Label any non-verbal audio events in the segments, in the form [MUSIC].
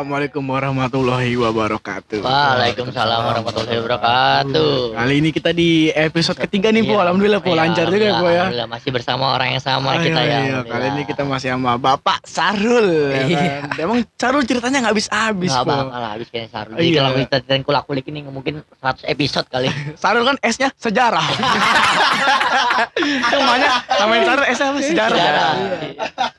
Assalamualaikum warahmatullahi wabarakatuh. Waalaikumsalam warahmatullahi wabarakatuh. Kali ini kita di episode ketiga nih, Po. Iya. Alhamdulillah, Po. Iya, Lancar juga Po ya. Alhamdulillah masih bersama orang yang sama Ah, kita iya, ya. iya. Kali ini kita masih sama Bapak Sarul. ya Iya. kan? Emang Sarul ceritanya nggak habis-habis, Nggak Po. bakal habis kayaknya Sarul. Jadi Iya. kalau kita ceritain kulak-kulik ini mungkin 100 episode kali. [LAUGHS] Sarul kan S-nya sejarah. [LAUGHS] Namanya namanya Sarul S-nya apa? Sejarah. Sejarah.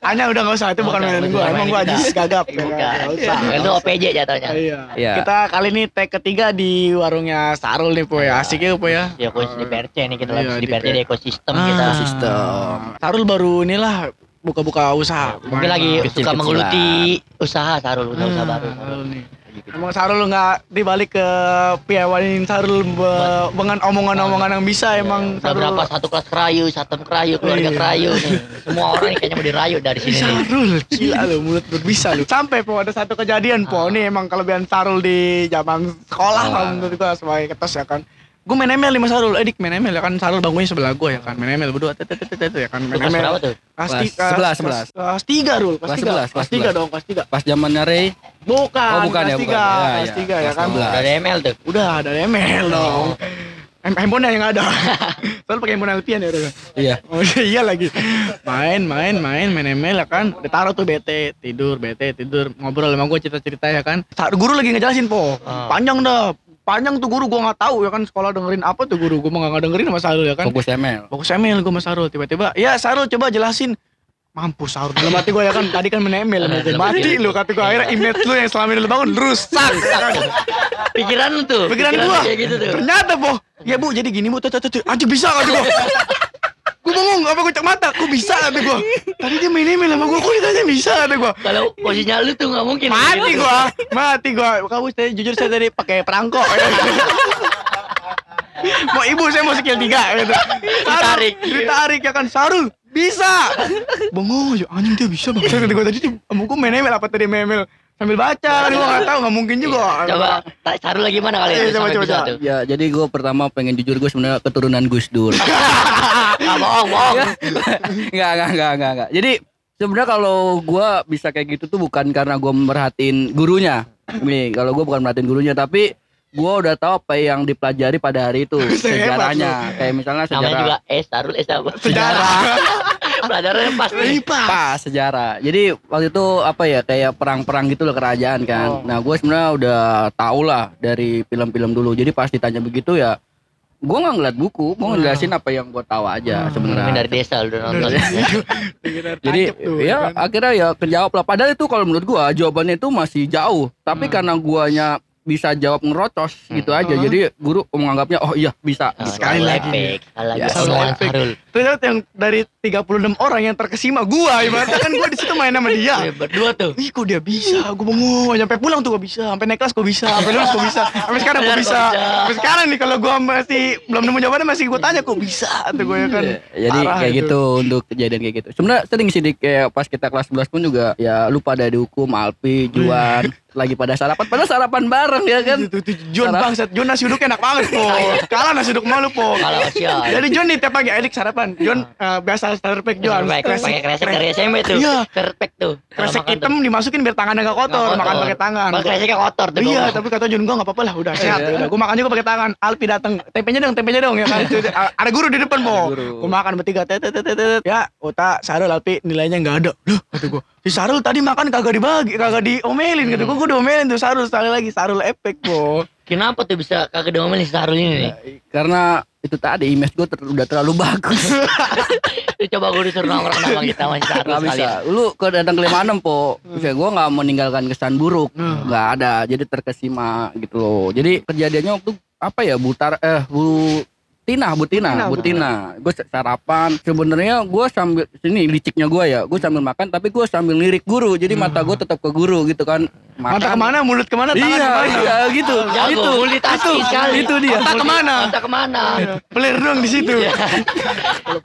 Hanya udah nggak usah, itu bukan mainan gua. Emang gua ajis gagap. ya kan? Bukan. Usah. Itu OPJ jatuhnya. Iya. Iya. Kita kali ini tag ketiga di warungnya Sarul nih, Po ya. Asik ya, Po ya. Ya khusus di PRC nih kita Iya, lagi di di PRC di ekosistem Ah, kita. Ekosistem. Sarul baru inilah buka-buka usaha. Mungkin lagi suka menggeluti usaha Sarul, usaha-usaha baru. Hmm, Sarul nih. Emang Sarul nggak dibalik ke piawanin Sarul be- dengan omongan-omongan yang bisa emang Udah Sarul. berapa satu kelas kerayu, satu kerayu, keluarga Iya. kerayu nih. Semua orang nih kayaknya mau dirayu dari sini nih. Sarul, gila lu mulut berbisa lu. Sampai po ada satu kejadian po, nih emang kelebihan Sarul di zaman sekolah lah menurut gua sebagai ketos ya kan. Gue main ML sama Sarul, eh dik main ML ya kan Sarul bangunnya sebelah gue ya kan main ML berdua tet, tet, tet, tet, ya kan main kelas ML tuh? kelas tiga sebelas, sebelas. kelas tiga Rul kelas tiga sebelas, kelas tiga dong kelas tiga Pas zamannya Ray, bukan Oh, bukan kelas ya, tiga. Ya, kelas ya. tiga ya kan. Udah ada ML tuh. udah ada ML dong Hem- handphone yang ada [LAUGHS] soalnya pakai handphone Alpian ya udah iya. [LAUGHS] Oh iya lagi. Main, main, main, main ML ya kan. Ditaruh tuh BT, tidur, BT, tidur, ngobrol sama gue cerita-cerita ya kan. Guru lagi ngejelasin, Po. Ah. Panjang dah. Panjang tuh guru gua nggak tahu ya kan sekolah dengerin apa tuh guru gua mah nggak dengerin sama Sarul ya kan. Fokus ML. Fokus ML gua sama Sarul tiba-tiba. Ya Sarul coba jelasin. Mampus Sarul dalam hati gua ya kan tadi kan gua Dalam mati hati. lu kata gua akhirnya image lu yang selama ini lu bangun rusak kan. Pikiran lu tuh. Pikiran gua. Kayak gitu tuh. Ternyata, Po. Ya, Bu, jadi gini, Bu. Tuh, tuh, tuh, tuh. Anjing bisa kata gua. [LAUGHS] Gua bingung, apa gua cek mata? Gua bisa kata gua. Tadi dia main email sama gua, kok ditanya bisa kata gua. Kalau posisinya lu tuh nggak mungkin. Mati gua, mati gua. Kamu saya jujur saya tadi pakai perangkok. mau ibu saya mau skill 3 gitu. Ditarik. Ditarik ya kan Sarul. Bisa. Bengong aja anjing dia bisa bang. Saya gua tadi sama gua main email apa tadi main email sambil baca kan gua enggak tahu enggak mungkin juga. Coba tak Sarul lagi mana kali Iya, itu coba, coba, coba. Ya, jadi gue pertama pengen jujur gue sebenarnya keturunan Gus Dur. Nggak [LAUGHS] bohong, bohong. Enggak, enggak, enggak, enggak, enggak. Jadi sebenarnya kalau gue bisa kayak gitu tuh bukan karena gue merhatiin gurunya. Nih, kalau gue bukan merhatiin gurunya, tapi gue udah tahu apa yang dipelajari pada hari itu [LAUGHS] sejarahnya. Kayak misalnya Namanya sejarah juga S Sarul S apa? Sejarah. [LAUGHS] Pelajarannya pas nih. Lipat. pas sejarah. Jadi waktu itu apa ya kayak perang-perang gitu loh kerajaan Oh. kan. Nah gue sebenarnya udah tau lah dari film-film dulu. Jadi pas ditanya begitu ya, gue nggak ngeliat buku, gue ngejelasin apa yang gue tahu aja Mungkin sebenarnya. dari desa lu udah nonton. Jadi ya akhirnya ya kejawab lah. Padahal itu kalau menurut gua jawabannya itu masih jauh. Tapi Hmm. karena guanya bisa jawab ngerocos gitu aja. Hmm. Jadi guru menganggapnya oh iya bisa. Oh, Sekali lagi. epic. Sekali lagi Ya, Ternyata yang dari 36 orang yang terkesima gua ibaratnya kan gua di situ main sama dia. Eh, Berdua tuh. Ih kok dia bisa, gue bengong sampai pulang tuh gua bisa, sampai naik kelas gua bisa, sampai lulus gua bisa, sampai sekarang gua bisa, gua sampai sekarang nih kalau gua masih belum nemu jawabannya masih gua tanya kok bisa, tuh gue ya kan. Jadi Parah kayak itu. gitu untuk kejadian kayak gitu. Sebenarnya sering sih di, kayak pas kita kelas 11 pun juga ya lu pada dihukum Alpi, Juan lagi pada sarapan. Padahal sarapan bareng ya kan. Itu John Sarap. bangsat, John nasi uduk enak banget po. [LAUGHS] Kalah nasi uduk malu po. Jadi John nih tiap pagi edik sarapan. John eh, biasa starter pack John. Pakai kresek dari SMP tuh. Iya. Terpek tuh. Kalau Kresek makan hitam dimasukin biar tangannya gak kotor, makan kotor. pakai tangan. tuh. Kreseknya kotor tuh. Iya, tapi kata John gua nggak apa-apa lah, udah sehat. Iya. Udah, gua makan juga pakai tangan. Alpi datang, tempenya dong, tempenya dong ya kan. Itu, Ada guru di depan po. Gua makan bertiga, tet, tet, tet, tet, tet. Ya, Uta, Sarul, Alpi nilainya nggak ada. Loh, kata gua. Si Sarul tadi makan kagak dibagi, kagak diomelin gitu. Gua gua diomelin tuh Sarul sekali lagi, Sarul efek po. Kenapa tuh bisa kagak diomelin Sarul ini nih? Karena itu tadi image gue udah terlalu bagus. [LAUGHS] Coba gue disuruh nongkrong sama [LAUGHS] kita sama si Sarul Gak bisa. Lu ke datang ke 56 po. Kayak gue gak meninggalkan kesan buruk. Hmm. Gak ada. Jadi terkesima gitu loh. Jadi kejadiannya waktu apa ya Butar eh Bu Tina, Bu Tina, Tina, Bu Bu Tina. Gue sarapan. Sebenarnya gue sambil sini liciknya gue ya. Gue sambil makan tapi gue sambil lirik guru. Jadi mata gue tetap ke guru gitu kan. Mata ke mana, mulut ke mana, tangan Iya, ke mana. iya gitu. Jago, itu, multitasking itu, sekali. itu dia. Otak ke mana? Otak ke mana? Pelir dong di situ. Iya.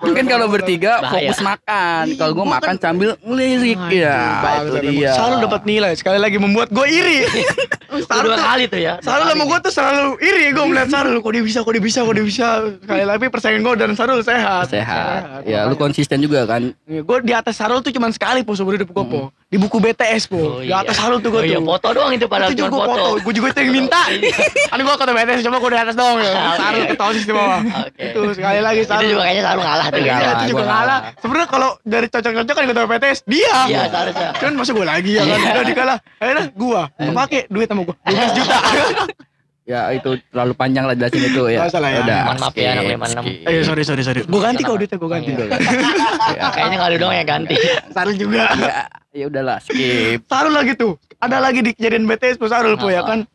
Mungkin kalau bertiga Bahaya. fokus makan. Kalau gue makan kan- sambil ngelirik ya. Itu dia. Sarul dapat nilai sekali lagi membuat gue iri. [LAUGHS] Sarul Dua tuh, kali tuh ya. Sarul sama gue tuh selalu iri gue melihat Sarul kok dia bisa, kok dia bisa, kok dia bisa. Sekali lagi persaingan gue dan Sarul sehat. Sehat. Ya, lu konsisten juga kan. Gue di atas Sarul tuh cuma sekali po seumur hidup gue po. Di buku BTS po. Oh, Di iya. atas Sarul tuh gue Oh iya, tuh. foto doang itu padahal itu cuma juga gue foto. foto. Gue juga itu yang minta. [LAUGHS] kan gue kata BTS coba gue di atas dong. Ya. [LAUGHS] Sarul ketosis di bawah. Oke. Tuh sekali lagi Itu Sarul. juga kayaknya selalu ngalah tuh. Iya, itu juga ngalah. ngalah. Sebenarnya kalau dari cocok-cocokan gue tahu BTS dia. Iya, seharusnya. Cuman masa gue lagi ya kan. Udah dikalah. Akhirnya gue kepake duit sama gue 12 juta. [LAUGHS] Ya itu terlalu panjang lah jelasin itu ya. Nggak usah lah ya. Udah. Mohon maaf ya, anak skip, 56. skip. Eh sorry sorry sorry. Gue ganti kok duitnya gue ganti. Iya. [LAUGHS] Kayaknya lu doang yang ganti. Sarul juga. Ya, ya udahlah skip. Sarul lagi tuh. Ada lagi di kejadian BTS po Sarul po ya kan.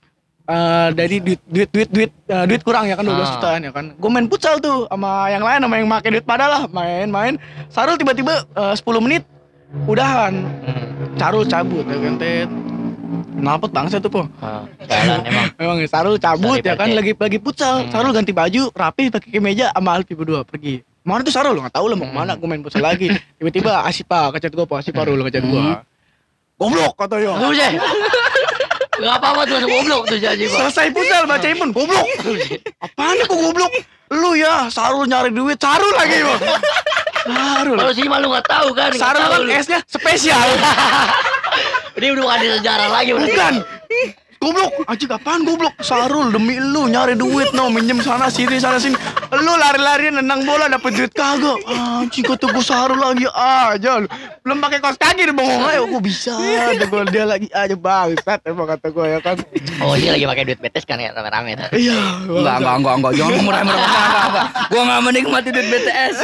Eh dari duit duit duit duit eh, duit kurang ya kan 12 Ah. jutaan ya kan. Gue main futsal tuh sama yang lain sama yang make duit pada lah main-main. Sarul tiba-tiba eh, 10 menit udahan. Hmm. Sarul cabut ya kan Kenapa bangsa tuh po? Ah, Jalan emang. [LAUGHS] Emang Sarul cabut ya kan lagi lagi futsal. Hmm. Sarul ganti baju, rapi pakai kemeja sama Alpi berdua pergi. Mana tuh Sarul? Nggak tahu lah mau ke mana. Gue main futsal lagi. [LAUGHS] Tiba-tiba Asipa ngechat gue, Asipa Rul ngechat gue. Goblok kata yo. Sih. Gak apa-apa tuh goblok tuh jadi Pak. Selesai futsal bacain pun goblok. Apaan nih kok goblok? Lu ya, Sarul nyari duit, Sarul lagi bang. [LAUGHS] Sarul. Kalau sih malu nggak tahu kan. Sarul tahu kan lu. S-nya spesial. [LAUGHS] Ini udah di sejarah lagi. Bukan. Goblok, anjing apaan goblok? Sarul demi lu nyari duit no, minjem sana sini sana sini. Lu lari-larian nendang bola dapet duit kagak. Anjing kata gua Sarul lagi aja lu. Belum pakai kaos kaki udah bengong ayo gua bisa. Ada gua dia lagi aja bangsat emang kata gua ya kan. Oh dia lagi pakai duit betes kan ya rame-rame. Iya. Enggak, enggak, enggak, enggak. Jangan murah-murah. Enggak, enggak, enggak. Gua enggak menikmati duit BTS.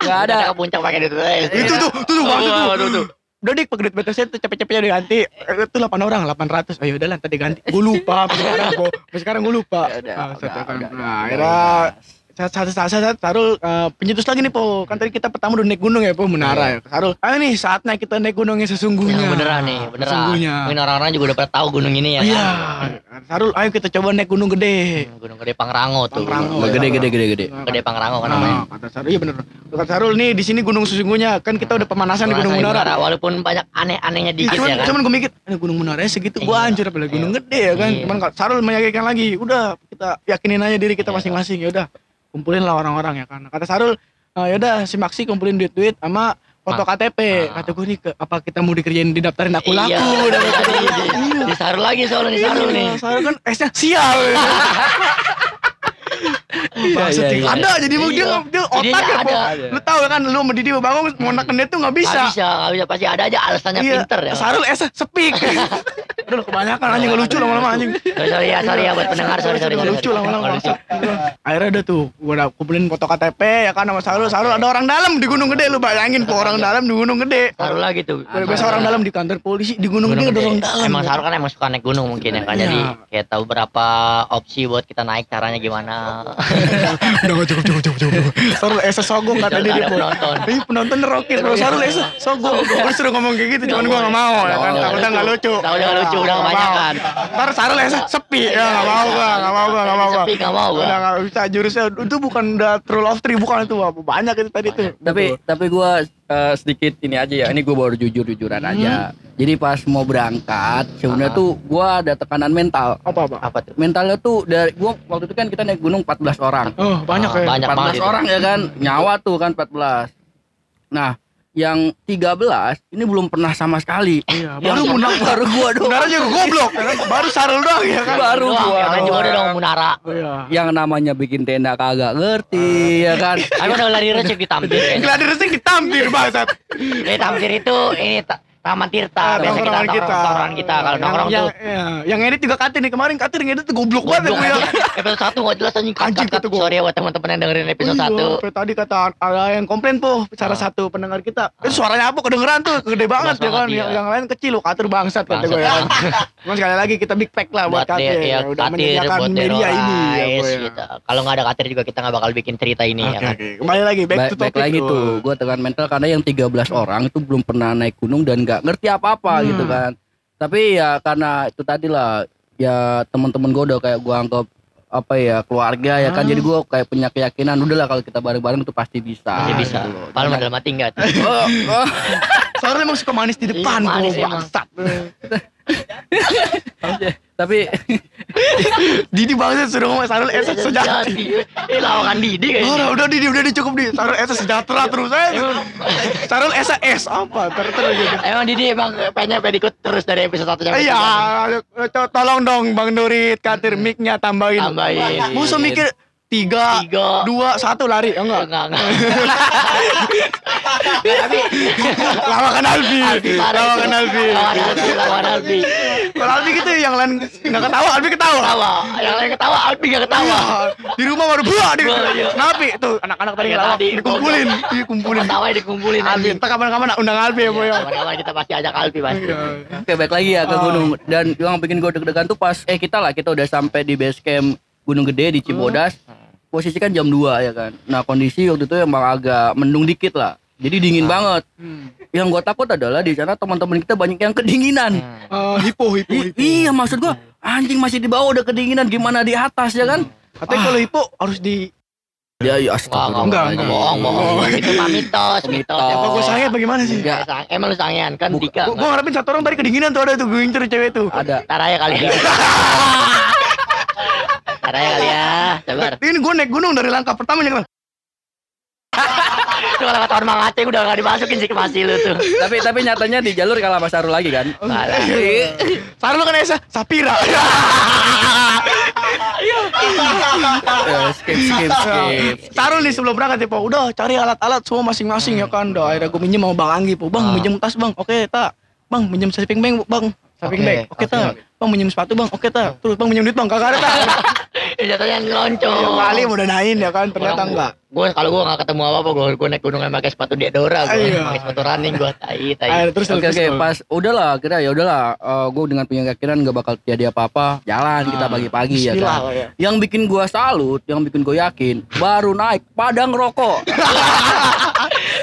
Enggak ada. Ke puncak pakai duit betes. Itu tuh, tuh tuh, maksud tuh. Tuh. Udah dik duit BTS itu cepet-cepetnya diganti. Eh, Itu 8 orang, 800. Ayo udah lah tadi ganti. Gue lupa sampai sekarang. Sampai sekarang gue lupa. Ya udah, Ah, udah, udah, Nah, udah. saat saat saat saat Sarul eh, penyetus lagi nih po kan tadi kita pertama udah naik gunung ya po menara ya Sarul ayo nih saatnya kita naik gunung yang sesungguhnya Yang beneran nih, beneran. sesungguhnya Mungkin orang-orang juga udah pada tahu gunung ini ya iya kan. Sarul ayo kita coba naik gunung gede Hmm, Gunung Gede Pangrango tuh. Pangrango. Gede, gede, gede, gede. Gede Pangrango kan Nah, namanya. kata Sarul iya bener kata Sarul nih di sini gunung sesungguhnya kan kita udah pemanasan di gunung menara Walaupun banyak aneh-anehnya Ih, dikit cuman, ya kan. cuman gue mikir, "Ini gunung menara segitu gua Iya. hancur apalagi gunung gede ya kan. Iya. Cuman kalau Sarul meyakinkan lagi, udah kita yakinin aja diri kita Iya. masing-masing ya udah. Kumpulin lah orang-orang ya kan. Kata Sarul, "Eh, ya udah si Maksi kumpulin duit-duit sama foto KTP. Ah. Kata gue nih ke, apa kita mau dikerjain didaftarin aku laku [LAUGHS] Iya. dan kata dia, Di- iya. Disaru lagi soalnya disaru Iya, nih. Sarul kan esnya sial. [LAUGHS] Maksud iya, iya. ada jadi dia Iya. dia Idenya otak ya ada. Lu tahu kan lu sama Didi bangun mau neken dia tuh nggak bisa Gak bisa, gak bisa. Pasti ada aja alasannya Iya, pinter ya. Sarul es sepik. [LAUGHS] Udah kebanyakan anjing lucu lama-lama anjing. Sorry, ya, sorry ya buat pendengar. Sorry, sorry. Lucu lama-lama. Akhirnya udah tuh, gua udah kumpulin foto KTP ya kan sama Sarul. Sarul ada orang dalam di Gunung Gede lu bayangin po orang dalam di Gunung Gede. Saru lagi tuh. Biasa orang dalam di kantor polisi di Gunung, Gede ada orang dalam. Emang Saru kan emang suka naik gunung mungkin ya kan. Iya. Jadi kayak tahu berapa opsi buat kita naik caranya gimana. [LAUGHS] Udah nggak cukup cukup cukup cukup. Sarul es sogong kata dia penonton. Ih penonton rokit kalau Sarul es sogong. Gua disuruh ngomong kayak gitu cuman gua nggak mau ya kan. Nggak Takutnya nggak lucu. Takutnya nggak lucu, udah Nggak mau. kebanyakan. Ntar Sarul es sepi ya nggak mau gua nggak mau gua nggak mau gua. Sepi nggak mau gua. Udah nggak bisa jurusnya itu bukan udah rule of three bukan itu banyak itu tadi tuh. Tapi tapi gua eh, sedikit ini aja ya. Ini gua baru jujur-jujuran aja. Jadi pas mau berangkat, sebenarnya Ah. tuh gua ada tekanan mental. apa apa? Apa tuh? Mentalnya tuh dari gua waktu itu kan kita naik gunung 14 orang. Oh banyak Ah, ya. banyak. 14 itu. orang ya kan, nyawa tuh kan 14. Nah, yang 13 ini belum pernah sama sekali. Iya, baru munafik. baru gua doang. Benar aja goblok ya kan. Baru Sarul doang ya kan. Baru Doang, gua yang lain juga dong Munara. Iya. Yang namanya bikin tenda kagak ngerti ya kan. Aku udah lari resik di Tampir kayaknya. Gladi resik ditampir bangsat. Di Tampir itu ini Taman Tirta. Ah, Biasa kita kita. nongkrong kita. Kalau Yang- nongkrong yang, tuh iya. yang edit juga Katir nih kemarin Katir ngedit tuh goblok banget Goblok ya. Episode satu nggak jelas anjing cut. kata gua. Sorry ya buat teman-teman yang dengerin episode Iya, satu. sampai tadi kata ada yang komplain po salah Ah. satu pendengar kita. Itu suaranya apa kedengeran tuh gede banget ya kan. Yang, iya. yang lain kecil lo Katir bangsat kata gue ya kan. [LAUGHS] Cuma sekali lagi kita big pack lah buat Katir. ya, Ya, udah menyediakan media ini ya, ya. gitu. Kalau nggak ada Katir juga kita nggak bakal bikin cerita ini ya kan. oke. Kembali lagi back to topic lagi tuh, gue tekan mental karena yang 13 orang itu belum pernah naik gunung dan nggak ngerti apa-apa Hmm. gitu kan. Tapi ya karena itu tadi lah, ya teman-teman gue udah kayak gue anggap apa ya keluarga ya kan. Ah. Jadi gue kayak punya keyakinan udahlah kalau kita bareng-bareng tuh pasti bisa. Masih bisa. gitu loh. Dalam hati enggak tuh. [LAUGHS] Oh, oh. Soalnya emang suka manis di depan Iya, manis po, emang. bangsat. [LAUGHS] tapi [LAUGHS] Didi banget suruh ngomong Sarul Esa sejati. Eh lawakan Didi Oh, kayaknya. udah Didi udah dicukup di Sarul Esa sejahtera terus eh. Sarul Esa S apa terus terus gitu. Emang Didi emang pengen pengen ikut terus dari episode 1 sampai Iya, tolong dong Bang Nurit katir mic-nya tambahin. Tambahin. Musuh mikir tiga, Tiga. dua, satu lari, ya enggak? Enggak, enggak. Tapi Lawakan Albi, Albi lawakan. Albi. Lawan Albi, Albi. Kalau Albi gitu yang lain nggak ketawa, Albi ketawa. Ketawa. Yang lain ketawa, Albi gak ketawa. Iya, di rumah baru buah di iya. Napi tuh anak-anak tadi Iya, tadi. dikumpulin, dikumpulin. Ketawa dikumpulin Albi, anjing. entar kapan-kapan undang Albi ya, boy. Kawan-kawan kita pasti ajak Albi pasti. Iya. Oke balik lagi ya ke Oh. gunung dan yang bikin gue deg-degan tuh pas eh kita lah kita udah sampai di base camp Gunung Gede di Cibodas posisi kan jam 2 ya kan nah kondisi waktu itu emang agak mendung dikit lah jadi dingin banget Hmm. yang gue takut adalah di sana teman-teman kita banyak yang kedinginan Eh, hipo, hipo, I- hipo. iya maksud gua anjing masih di bawah udah kedinginan gimana di atas ya kan Katanya kalau hipo harus di ya ya Wah, Enggak, enggak, enggak. bohong, bohong. Oh. Itu mah mitos, mitos. Apa gue sange bagaimana sih? Enggak. Emang lu sangean kan Bukan. Dika. Gue gue ngarepin satu orang tadi kedinginan tuh ada tuh gue cewek tuh. ada Ntar aja kali [LAUGHS] ya. Aja kali ya. Sabar. Ini gue naik gunung dari langkah pertama nih kan. Itu kalau kata orang Aceh udah gak dimasukin sih ke masih lu tuh. tapi tapi nyatanya di jalur kalah Mas Sarul lagi kan Malah. Sarul lu kan Esa, Sapira. [LAUGHS] Eh, skip skip skip Sarul nih sebelum berangkat ya. Udah cari alat-alat semua masing-masing ya kan. Udah akhirnya gue minjem sama Bang Anggi, Po. Bang, Ah. minjem tas, Bang. Oke, tak. Bang, minjem sleeping bag, Bang. Bag. Oke, oke, tak. Bang, minjem sepatu, Bang. Oke, tak. Terus Bang minjem duit, Bang. Kagak ada, tak. Ya, [LAUGHS] Jatuhnya ngelonco. Yang kali udah nain ya kan, ternyata enggak. Gue kalau gue gak ketemu apa-apa, gue gue naik gunung pakai sepatu Diadora, gue Iya. pakai sepatu running, gue tai tai. Akhirnya terus Oke terus, oke pas udahlah kira ya udahlah gue dengan punya keyakinan gak bakal terjadi apa-apa jalan kita Ah, pagi-pagi ya kan ya. yang bikin gua salut yang bikin gue yakin baru naik padang rokok [LAUGHS]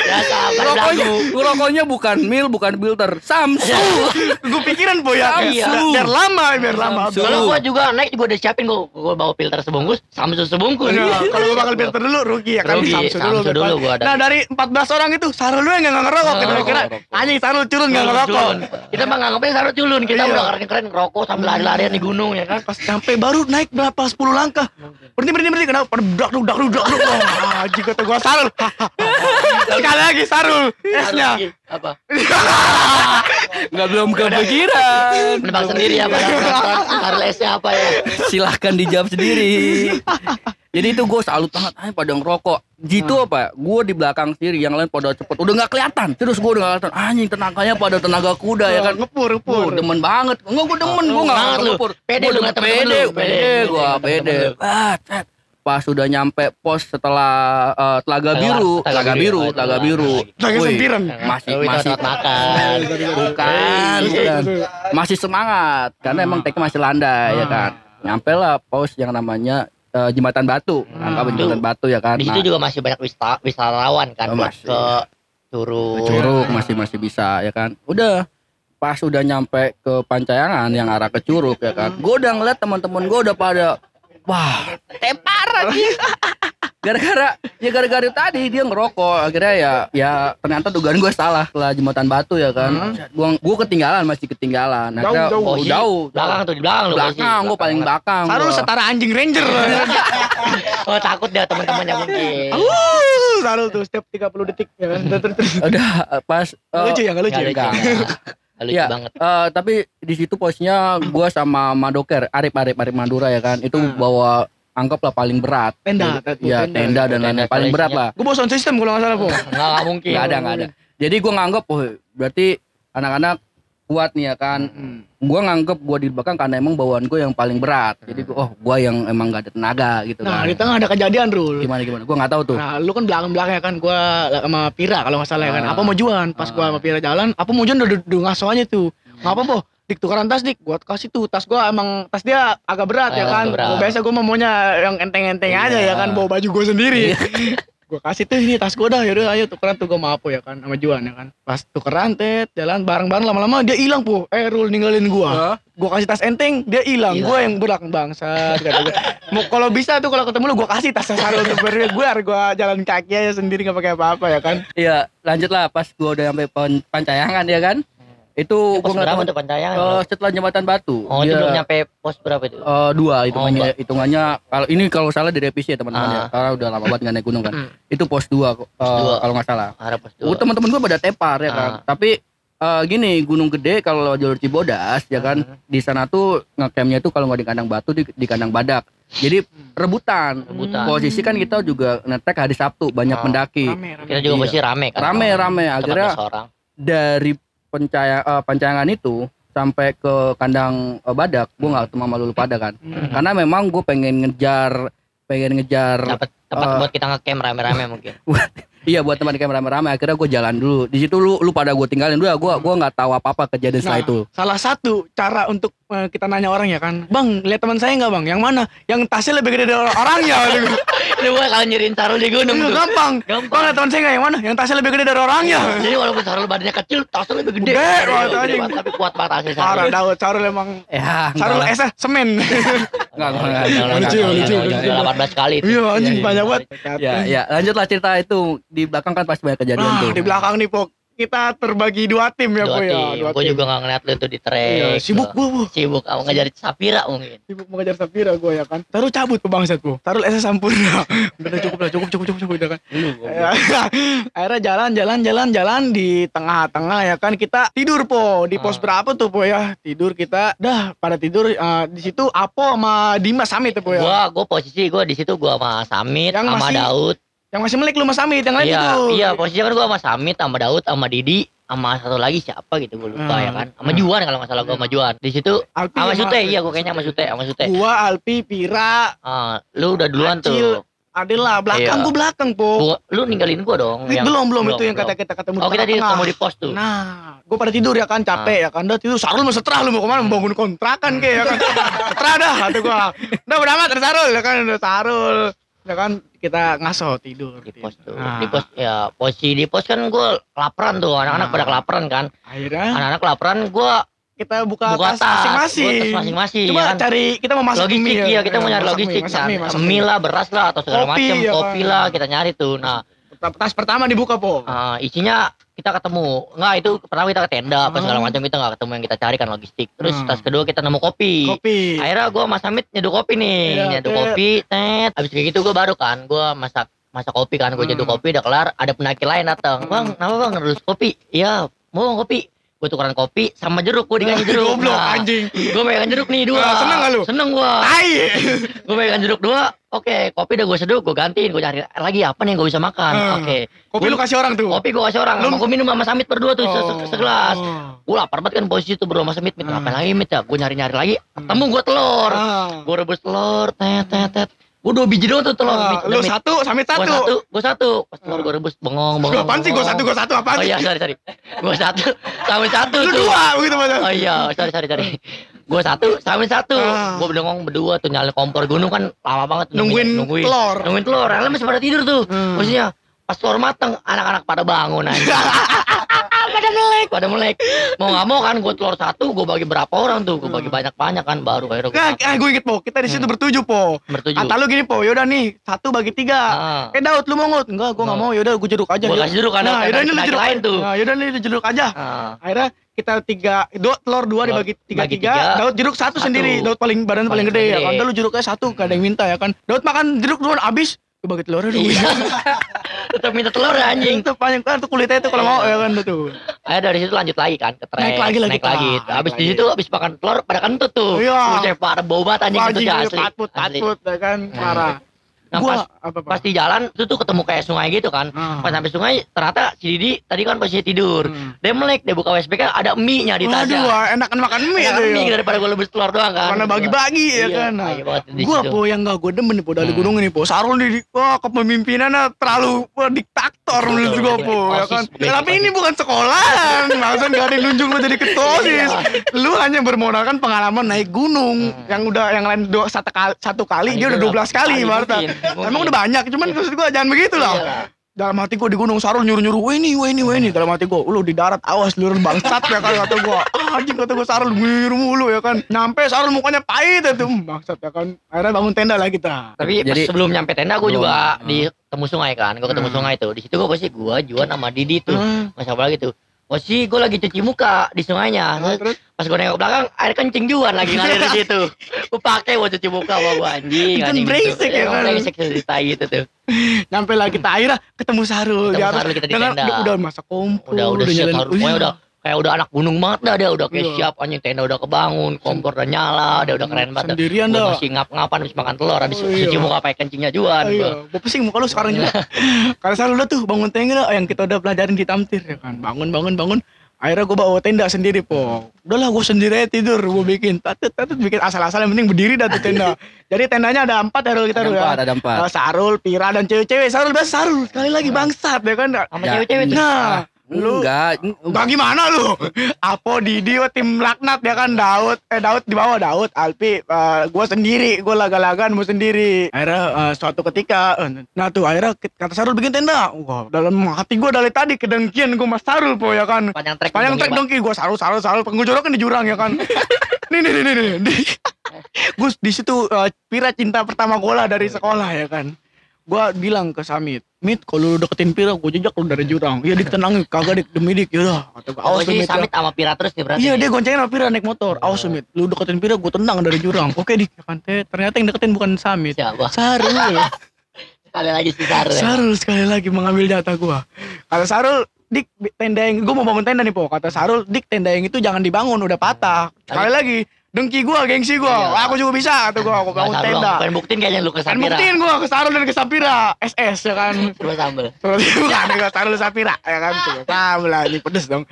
Ya sabar rokoknya rokoknya bukan mil bukan filter Samsu [LAUGHS] Gue pikiran, Po ya. Iya. Biar, lama, biar lama. Kalau gue juga naik gue udah siapin gue gue bawa filter sebungkus, Samsung sebungkus. Iya, kalau gue bakal [LAUGHS] filter dulu rugi ya kan Rugi, Samsu dulu. Samsu dulu gua ada. Nah dari 14 orang itu Sarul lu yang nggak ngerokok Oh, kita kira ngerokok. anjing Sarul curun nggak ngerokok. Culun. Kita mah nganggapnya sarut culun, kita Iya. udah keren-keren ngerokok sambil lari-larian di gunung ya kan. Pas sampai baru naik berapa 10 langkah. Berhenti berhenti berhenti kenapa? Dak dak dak dak anjing kata gua Sarul. [LAUGHS] Sekali lagi Sarul. S-nya. Apa? [LAUGHS] nggak belum kepikiran Menebak sendiri ya pada penonton. Harlesnya apa ya? silahkan dijawab sendiri jadi itu gue salut banget ayo padang rokok gitu apa gue di belakang sendiri yang lain pada cepet udah nggak kelihatan terus gue udah nggak kelihatan anjing tenaganya pada tenaga kuda ya kan Ngepur ngepur. Gue demen banget. Enggak gue demen, gue enggak Banget lu. ngepur. Pede lu pede, lu. pede, Pede. gue pede. temen-temen Ah, cet. Pas sudah nyampe pos setelah eh, Telaga Biru, Telaga Biru. Telaga Biru. Telaga Sempiran. Masih masih makan. [LAUGHS] bukan, bukan. Masih semangat karena emang teknya masih landai ya kan. Nyampe lah pos yang namanya eh, Jembatan Batu. Anggap Jembatan Batu ya kan. Di situ Nah, juga masih banyak wista- wisatawan kan Oh, masih. ke Curug. Curug masih masih bisa ya kan. Udah pas udah nyampe ke Pancayangan yang arah ke Curug ya kan. Gue udah ngeliat teman-teman gue udah pada wah tepar lagi. [LAUGHS] Gara-gara ya gara-gara tadi dia ngerokok akhirnya ya ya ternyata dugaan gue salah setelah jembatan batu ya kan. Gua gua ketinggalan masih ketinggalan. Jauh, Akhirnya, jauh. oh, jauh. Belakang tuh di belakang. Belakang gue paling belakang. Gua. setara anjing ranger. [LAUGHS] Oh takut dia teman-temannya [LAUGHS] mungkin. Uh, Sarul tuh setiap 30 detik ya kan. Terus. Udah pas Nggak lucu ya, nggak lucu. Ya? Lucu, Enggak. nggak. Iya, banget. eh, tapi di situ posnya gua sama Madoker, Arif Arif Arif Madura ya kan. Itu Hmm. bawa anggaplah paling berat. Tenda, Ya tenda. tenda dan lain-lain paling berat lah. Gue bawa sound system kalau nggak salah, Po. Enggak, [LAUGHS] enggak mungkin. Nggak ada nggak ada. Jadi gua nganggap, oh berarti anak-anak kuat nih ya kan. Hmm. Gua nganggap gua di belakang karena emang bawaan gua yang paling berat. Jadi gua, oh gua yang emang gak ada tenaga gitu Nah, kan. di tengah ada kejadian, Rul. Gimana gimana? Gua nggak tahu tuh. Nah, lu kan belakang-belakang ya kan gua sama Pira kalau nggak salah ya kan. Ah. Apa mau juan? Pas gua sama Pira jalan, apa mau juan udah udah ngaso aja tuh. Ngapa, Po? Dik tukeran tas dik, gua kasih tuh tas gua emang tas dia agak berat ya Ah, kan. berat. Biasa gua mau maunya yang enteng-enteng aja ya kan, bawa baju gua sendiri. [LAUGHS] gua kasih tuh ini tas gua dah, yaudah ayo tukeran tuh gua mau apa ya kan sama Juan ya kan. Pas tukeran tet, jalan bareng-bareng lama-lama dia hilang po. Eh Rul ninggalin gua. Hah? Gua kasih tas enteng, dia hilang. Gua yang belakang gua. Mau kalau bisa tuh kalau ketemu lu gua kasih tas Sarul tuh biar gua gua jalan kaki aja sendiri nggak pakai apa-apa ya kan. Iya, lanjut lah pas gua udah sampai pon pancayangan ya kan. Itu Pos gua berapa tuh pancayangan? Eh, setelah jembatan Batu. oh, itu Dia- belum nyampe pos berapa itu? Eh, dua hitungannya enggak. hitungannya kalau ini kalau salah direvisi ya teman-teman ya Ah. karena udah lama banget nggak naik gunung kan Hmm. itu pos dua eh, dua. kalau nggak salah pos Oh, dua. teman-teman gue pada tepar ya kan Ah. tapi eh, gini gunung gede kalau jalur Cibodas ya kan Hmm. di sana tuh ngecampnya tuh kalau nggak di kandang batu di, di kandang badak jadi rebutan Rebutan. posisi kan kita juga ngetek hari Sabtu banyak Ah. pendaki Rame, rame. Kita juga Iya. pasti rame kan. rame rame akhirnya dari pencaya, eh, pancangan itu sampai ke kandang eh, badak gue nggak ketemu sama lulu pada kan Hmm. karena memang gue pengen ngejar pengen ngejar Dapat tempat Eh. buat kita ngecamp rame-rame mungkin. [LAUGHS] iya buat teman kayak rame-rame akhirnya gue jalan dulu di situ lu lu pada gue tinggalin dulu gue gua nggak tahu apa apa kejadian setelah Nah, itu Salah satu cara untuk eh, kita nanya orang ya kan, bang lihat teman saya nggak bang? Yang mana? Yang tasnya lebih gede dari orang- orangnya. [LAUGHS] Itu gua kalau nyeriin Sarul di gunung tuh. Gampang. Gampang. Bang lihat teman saya nggak? Yang mana? Yang tasnya lebih gede dari orangnya. [LAUGHS] Jadi walaupun Sarul badannya kecil, tasnya lebih gede. Gede Gede banget, gede anjing. banget, tapi kuat banget tasnya Parah. Daud, Sarul emang ya lah. esnya semen. [LAUGHS] Enggak, enggak, enggak, Lucu, lucu, enggak, lucu. enggak, enggak. 18 kali itu. Iya anjing Iya, banyak iya. banget. ya ya lanjutlah cerita itu di belakang kan pasti banyak kejadian Nah, tuh di belakang nih Pok. Kita terbagi dua tim ya Dua Po ya. Dua Gue tim. juga gak ngeliat lu tuh di trek. Iya, sibuk gua, Bu. Sibuk. Kamu ngejar Sapira mungkin. Sibuk mengejar Sapira gue ya kan. Taruh cabut ke bangsat Bu. Taruh esnya sampurna. Udah [LAUGHS] udah, cukup lah, cukup cukup cukup cukup udah kan. Ya, [LAUGHS] akhirnya jalan jalan jalan jalan di tengah-tengah ya kan kita tidur po di pos Ah. berapa tuh po ya tidur kita dah pada tidur eh, di situ Apo sama Dimas Samit tuh po ya Gua, gua posisi gua di situ gua sama Samit, sama masih Daud. Yang masih melik lu sama Samit yang lain Iya, itu iya posisinya kan gua sama Samit, sama Daud, sama Didi, sama satu lagi siapa gitu gua lupa Hmm. ya kan. Sama Juan kalau nggak salah gua sama Juan. Di situ Alpi sama Sute, iya gua kayaknya sama Sute, sama Sute. gua Alpi Pira Ah, lu udah duluan Acil. tuh. Adil lah belakang Iya. gua belakang po Gua, lu ninggalin gua dong. Eh, yang- belum belum itu yang kata belum. kita ketemu Oh, kita di ketemu di pos tuh. Nah, gue pada tidur ya kan, capek ya kan. Udah tidur, Sarul mau seterah lu mau ke mana? Mau bangun kontrakan kayak ya kan. [LAUGHS] seterah dah, kata gue. Udah udah amat, ada Sarul ya kan, Sarul. Ya kan, kita ngaso tidur. di pos tuh. Nah, Di pos ya posisi di pos kan gua kelaparan tuh, anak-anak Nah. pada kelaparan kan. Akhirnya Anak-anak kelaparan gua kita buka, buka tas masing-masing. Masing-masing Coba ya kan. cari, kita mau masak logistik mie ya. iya kita mau nyari logistik mie, masak kan mie, masak mie lah beras lah atau segala Kopi, macam ya kopi lah kita nyari tuh nah Tas pertama dibuka po. eh, isinya kita ketemu nggak itu pertama kita ke tenda apa segala Hmm. macam kita nggak ketemu yang kita cari kan logistik terus Hmm. tas kedua kita nemu kopi, Kopi. akhirnya gue sama Samit nyeduh kopi nih Iya, nyeduh Tet. kopi tet abis kayak gitu gue baru kan gue masak masak kopi kan gue Hmm. nyeduh kopi udah kelar ada pendaki lain datang Hmm. bang kenapa bang ngerus kopi iya mau kopi gue tukeran kopi sama jeruk gue dikasih jeruk [LAUGHS] Goblok Nah, anjing. gue megang jeruk nih dua Nah, seneng nggak lu? seneng gue Tai. [LAUGHS] gue pegang jeruk dua oke kopi udah gue seduh gue gantiin gue cari lagi apa nih yang gue bisa makan Hmm. oke Kopi lu kasih orang tuh. kopi gue kasih orang Lu- gue minum sama Samit berdua tuh se- se- segelas Oh. gue lapar banget kan posisi tuh berdua sama Samit mit Hmm. ngapain lagi mit ya gue nyari nyari lagi Hmm. ketemu gue telur Ah. gue rebus telur tet tet tet gue dua biji doang tuh telur Ah, lu satu, Samit gue satu. satu gue satu pas telur gue rebus bengong bengong Apaan sih gue bengong. satu, gue satu apaan oh sih? iya sorry sorry gue satu Samit satu Lu dua begitu macam. Oh iya, sorry sorry sorry. Gue satu, Samit satu. Ah. Gue berdengong berdua tuh nyalain kompor gunung kan lama banget Nungguin nungguin telur. Nungguin telur. Lain masih pada tidur tuh. Hmm. Maksudnya pas telur mateng, anak-anak pada bangun aja. [LAUGHS] pada melek, pada melek. Mau nggak mau kan gue telur satu, gue bagi berapa orang tuh? Gue bagi banyak-banyak kan, baru akhirnya gue Nah, ah, gue inget po, kita di situ Hmm. bertujuh po. bertujuh. Kata lu gini po, yaudah nih satu bagi tiga. Ah. Eh Daud lu mau ngut? Enggak, gue nggak Mau. Yaudah gue jeruk aja. Gue kasih jeruk kan, Nah, yaudah ini lu jeruk lain tuh. Nah, yaudah nih lu jeruk aja. Ah. Akhirnya kita tiga, dua telur dua dibagi tiga bagi tiga. tiga. Daud jeruk satu, Satu. sendiri. Daud paling badan paling, Paling gede, ya gede. kan. Udah lu jeruknya satu, gak ada yang minta ya kan. Daud makan jeruk duluan abis. Bagi telurnya dulu. Iya. [LAUGHS] Tetap minta telur anjing. Itu panjang kan tuh kulitnya itu kalau mau ya kan tuh. Ayo dari situ lanjut lagi kan ke trek. Naik lagi lah naik lagi. Naik Abis di lagi. situ abis makan telur pada kentut tuh. Iya. Buset, pada bau banget anjing gue asli. patut, Asli. patut ya kan. Parah. Nah, Gua pas, apa pas di jalan itu tuh ketemu kayak sungai gitu kan. Ah. Pas sampai sungai ternyata si Didi tadi kan posisi tidur. Hmm. Dia melek, dia buka WSBK ada mie-nya di tasnya. wah, enakan makan mie Enak tuh mie ya. daripada gue lebih telur doang kan. Karena bagi-bagi ya Iya, kan. Nah, di Gua po yang gak gue demen nih po dari Hmm. gunung ini po. Sarul nih, wah kepemimpinannya terlalu wah, diktator menurut gua po ya kan. Tapi ini bukan sekolahan, [LAUGHS] maksudnya gak ada yang nunjuk lu jadi ketua OSIS. Iya. Lu hanya bermodalkan pengalaman naik gunung Hmm. yang udah yang lain satu kali, satu kali dia udah Iya, 12 kali mungkin, mungkin. Emang udah banyak, cuman maksud gua jangan begitu lah. Iyalah. Dalam hati gua di gunung Sarul nyuruh-nyuruh, wah ini, wah ini, wah ini. Dalam hati gua, lu di darat awas lu bangsat ya kan kata gua. Ah, anjing kata gua Sarul ngiru mulu ya kan. Nyampe Sarul mukanya pahit itu, Hmm, bangsat ya kan. Akhirnya bangun tenda lah kita. Tapi pas Jadi- sebelum nyampe tenda gue juga Hmm. di ketemu sungai kan. Gue ketemu Hmm. sungai tuh. Di situ gue pasti gue Juan sama Didi tuh. Hmm. Siapa lagi tuh. Posisi gue lagi cuci muka di sungainya Nah, terus pas gue nengok belakang air kencing juan lagi ngalir di situ [LAUGHS] gue pakai buat cuci muka sama gue anjing Itu anjing brengsek ya Emang kan? brengsek cerita gitu tuh nyampe lagi kita akhirnya ketemu Sarul Ketemu. Sarul kita di tenda. udah masak kompor udah udah siap nyalain- harus pokoknya Iya. udah kayak udah anak gunung banget dah dia udah kayak Iya. siap anjing tenda udah kebangun kompor udah nyala dia udah keren banget. Sendirian dah. masih ngap-ngapan habis makan telur habis Oh, iya. cuci muka pakai kencingnya juan Ah, gua. iya, gue pusing muka lu sekarang juga. [LAUGHS] Karena Sarul udah tuh bangun tenda yang kita udah pelajarin di Tamtir ya kan. Bangun bangun bangun. Akhirnya gue bawa tenda sendiri po. Udahlah gue sendiri aja tidur gue bikin. Tatut tatut bikin asal-asal yang penting berdiri dah tuh tenda. [LAUGHS] Jadi tendanya ada empat ya kita Ada Rul, empat, ya. ada empat. Eh, Sarul, Pira dan cewek-cewek. Sarul biasa Sarul sekali lagi bangsat ya kan. sama Ya, cewek-cewek Nah, lu Enggak, Bagaimana lu? Apo Didi wah, tim laknat ya kan Daud. Eh Daud di bawah Daud. Alpi eh, gua sendiri. Gua laga-lagan mau sendiri. Akhirnya eh, suatu ketika eh, nah tuh akhirnya kata Sarul bikin tenda wah dalam hati gua dari tadi kedengkian gua mas Sarul po ya kan. Panjang trek panjang trek dongki gua Sarul Sarul Sarul penggujorokan di jurang ya kan. [LAUGHS] Nih nih nih nih, nih. Di, gua di situ eh, Pira cinta pertama gua lah dari sekolah ya kan. Gua bilang ke Samit Mit kalau lu deketin Pira gua jejak lu dari jurang. Iya ditenangin kagak dik demi dik yaudah. Kata Oh, awas lu, Mit, ya." Samit sama Pira terus nih berarti Iya dia goncengin sama Pira naik motor. Awas lu Mit Lu deketin Pira gue tendang dari jurang. Oke dik ya kan Teh, Ternyata yang deketin bukan Samit. Siapa? Sarul. [LAUGHS] Sekali lagi si Sarul ya. Sarul sekali lagi mengambil jatah gua. Kata Sarul Dik tenda yang Gue mau bangun tenda nih po. Kata Sarul Dik tenda yang itu jangan dibangun Udah patah. Sekali lagi Dengki gua Gengsi gua. Iya. Aku juga bisa Kata gua. Aku bangun tenda. pengen buktiin kayaknya lu ke Kan Sapira buktiin gua ke Sarul dan ke Sapira SS [LAUGHS] ya kan. Coba sambel. Terus bukan ke Sarul Sapira ya kan. Tuh Sama lah ini pedes dong.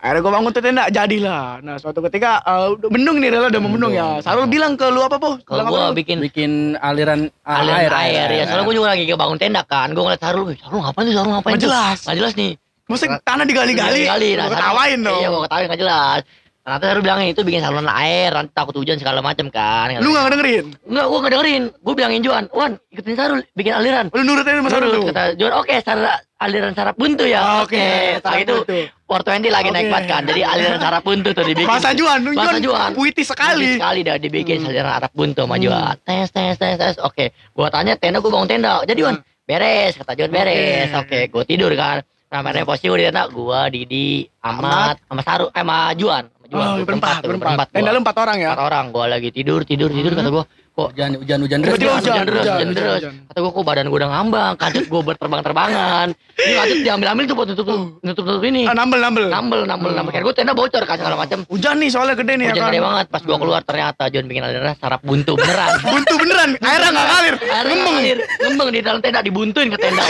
Akhirnya gue bangun tuh tenda jadilah. Nah suatu ketika eh, udah mendung nih Rela udah mau mendung ya. Sarul bilang ke lu apa po? kalau gua lu? bikin bikin aliran aliran air, ya soalnya gua juga lagi bangun tenda kan. Gua ngeliat Sarul "Wih, Sarul ngapain tuh Sarul ngapain tuh jelas. jelas nih. Maksudnya tanah digali-gali. Gali, Lu nah, ketawain dong. Iya gua ketawain nggak jelas Ternyata Sarul bilangin itu bikin saluran air, nanti takut hujan segala macam kan. Lu gak ngedengerin? Enggak, gua nggak dengerin. Gua bilangin Juan, Wan, ikutin Sarul, bikin aliran. Lu nurutin sama Sarul kata Juan, oke, sarap aliran sarap buntu ya. Ah, Oke, Setelah sarap itu buntu. 420 lagi naik Oke. banget kan. Jadi aliran sarap buntu tuh dibikin. Bahasa Juan, Bahasa Juan Juan. puitis sekali Sekali sekali dah dibikin Hmm. aliran Arab buntu sama Hmm. Juan. Tes tes tes tes. Oke, gua tanya tenda gua bangun tenda. Jadi Juan, beres kata Juan beres. Hmm. Oke. Oke, gua tidur kan. Mainnya posisi di tenda, gua Didi, Amat, sama Saru, eh sama Juan. Sama Juan Oh berempat, berempat gua. Tenda lu empat orang ya? Empat orang, gua lagi tidur, tidur, tidur kata gua. Kok Hujan, hujan, hujan deras. Hujan, hujan, terus, hujan, terus. hujan. Kata gua kok badan gua udah ngambang, kacut gua berterbang-terbangan. Ini kacut diambil-ambil tuh buat nutup nutup nutup ini. Ah, nambel, nambel Nambel, nambel, nambel. Kayak gua tenda bocor kan segala macam. Hujan nih soalnya gede nih ya Hujan kan gede banget. Pas gua keluar ternyata John bikin aliran sarap buntu beneran. [LAUGHS] Buntu beneran, airnya gak ngalir Ngembeng ngembeng di dalam tenda dibuntuin ke tenda.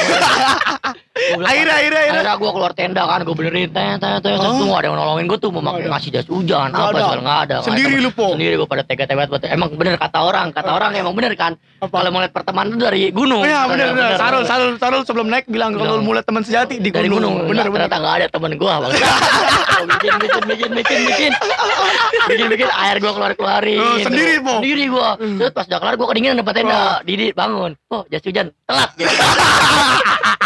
Airnya, airnya, airnya Akhirnya gue keluar tenda kan, gue benerin tenda, tenda, tenda, tuh nggak ada yang nolongin gue tuh mau Nggak pakai ada. ngasih jas hujan, Nggak apa ada. segala nggak ada. Sendiri Nggak ada. lu, Po? Sendiri gue pada tega-tega buat emang bener kata orang, kata orang emang bener kan. Kalau mau lihat pertemanan tuh dari gunung. Iya bener, Bener. Sarul, Sarul, Sarul sebelum naik bilang Kalau Bilang. mulai teman sejati di dari gunung. Bener, bener Ternyata nggak ada temen gue bang. Gua [LAUGHS] bikin, bikin, bikin, bikin, bikin, bikin, bikin air gue keluar keluarin. Oh, sendiri, Po? Sendiri gue. Terus pas udah kelar gue kedinginan depan tenda. Oh. Didi bangun. Oh jas hujan telat. Gitu. [LAUGHS]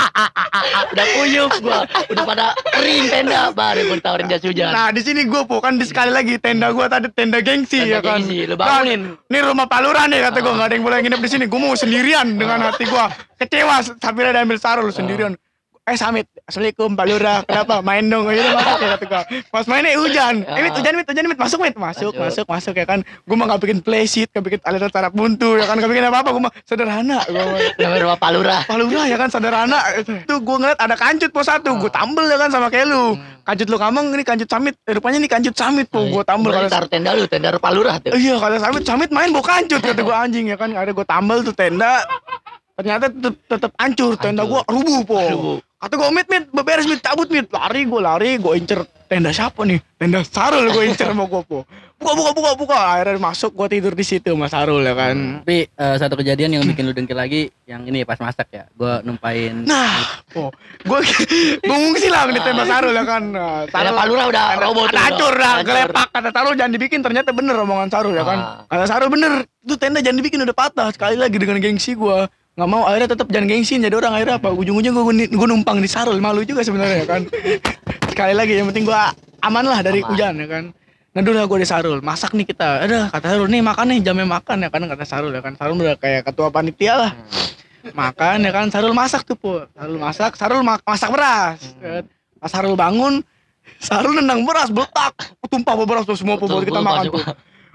udah kuyup gue. Udah pada kering tenda. Baru gue tawarin jas hujan. Nah di sini gue po kan di sekali lagi tenda gue tadi tenda gengsi Tenda ya kan. gengsi, lu bangunin. Nah, Ini rumah Palura nih kata gue nggak ada yang boleh nginep di sini. Gue mau sendirian dengan hati gue kecewa sampai ada ambil sarul sendirian. Eh Samit, Assalamualaikum Pak Lurah, kenapa? Main dong? Gitu masuk ya kata gue. Pas mainnya hujan, eh mit hujan mit hujan mit masuk mit masuk masuk masuk ya kan. Gue mah gak bikin play sheet, gak bikin aliran sarap buntu ya kan, gak bikin apa apa. Gue mah sederhana. Gue [LAUGHS] Namanya rumah Palura. Pak Lurah ya kan. Sederhana. Tuh gue ngeliat ada kancut po satu. Gue tambel ya kan sama kayak lu Kancut lu kameng ini kancut samit. Eh, Rupanya ini kancut samit po Gue tambel Berarti kalau taruh tenda lu, tenda Palura tuh. Iya kalau samit Samit main bawa kancut Kata gue [LAUGHS] anjing ya kan. Ada gue tambel tuh tenda Ternyata tetep, tetep hancur Tenda gue rubuh po Rubuh. Kata gue mit mit Beberes mit cabut mit Lari gue lari Gue incer Tenda siapa nih Tenda Sarul gue incer sama gue po Buka buka buka buka Akhirnya masuk gue tidur di situ sama Sarul ya kan Tapi eh, satu kejadian yang bikin lu dengki lagi yang ini pas masak ya. Gua numpain Nah, oh, gue gue ngungsi lah di tenda Sarul ya kan. Nah, Tenda Palura udah tuh. ada hancur udah. dah, gelepak kata Sarul jangan dibikin ternyata bener omongan Sarul ya kan. Ah. Kata Sarul bener, itu tenda jangan dibikin udah patah sekali lagi dengan gengsi gue nggak mau akhirnya tetap jangan gengsi jadi orang akhirnya apa? Ujung-ujung gue gue numpang di Sarul malu juga sebenarnya ya kan? [LAUGHS] Sekali lagi yang penting gue aman lah dari Aman. hujan ya kan? Nah dulu gue di Sarul masak nih kita. Ada kata Sarul nih makan nih jamnya makan ya kan? Kata Sarul ya kan? Sarul udah kayak ketua panitia lah. Makan ya kan? Sarul masak tuh po Sarul masak Sarul ma- masak beras Hmm. kan. pas Sarul bangun Sarul nendang beras beletak, tumpah beras tuh semua bobot kita makan tuh.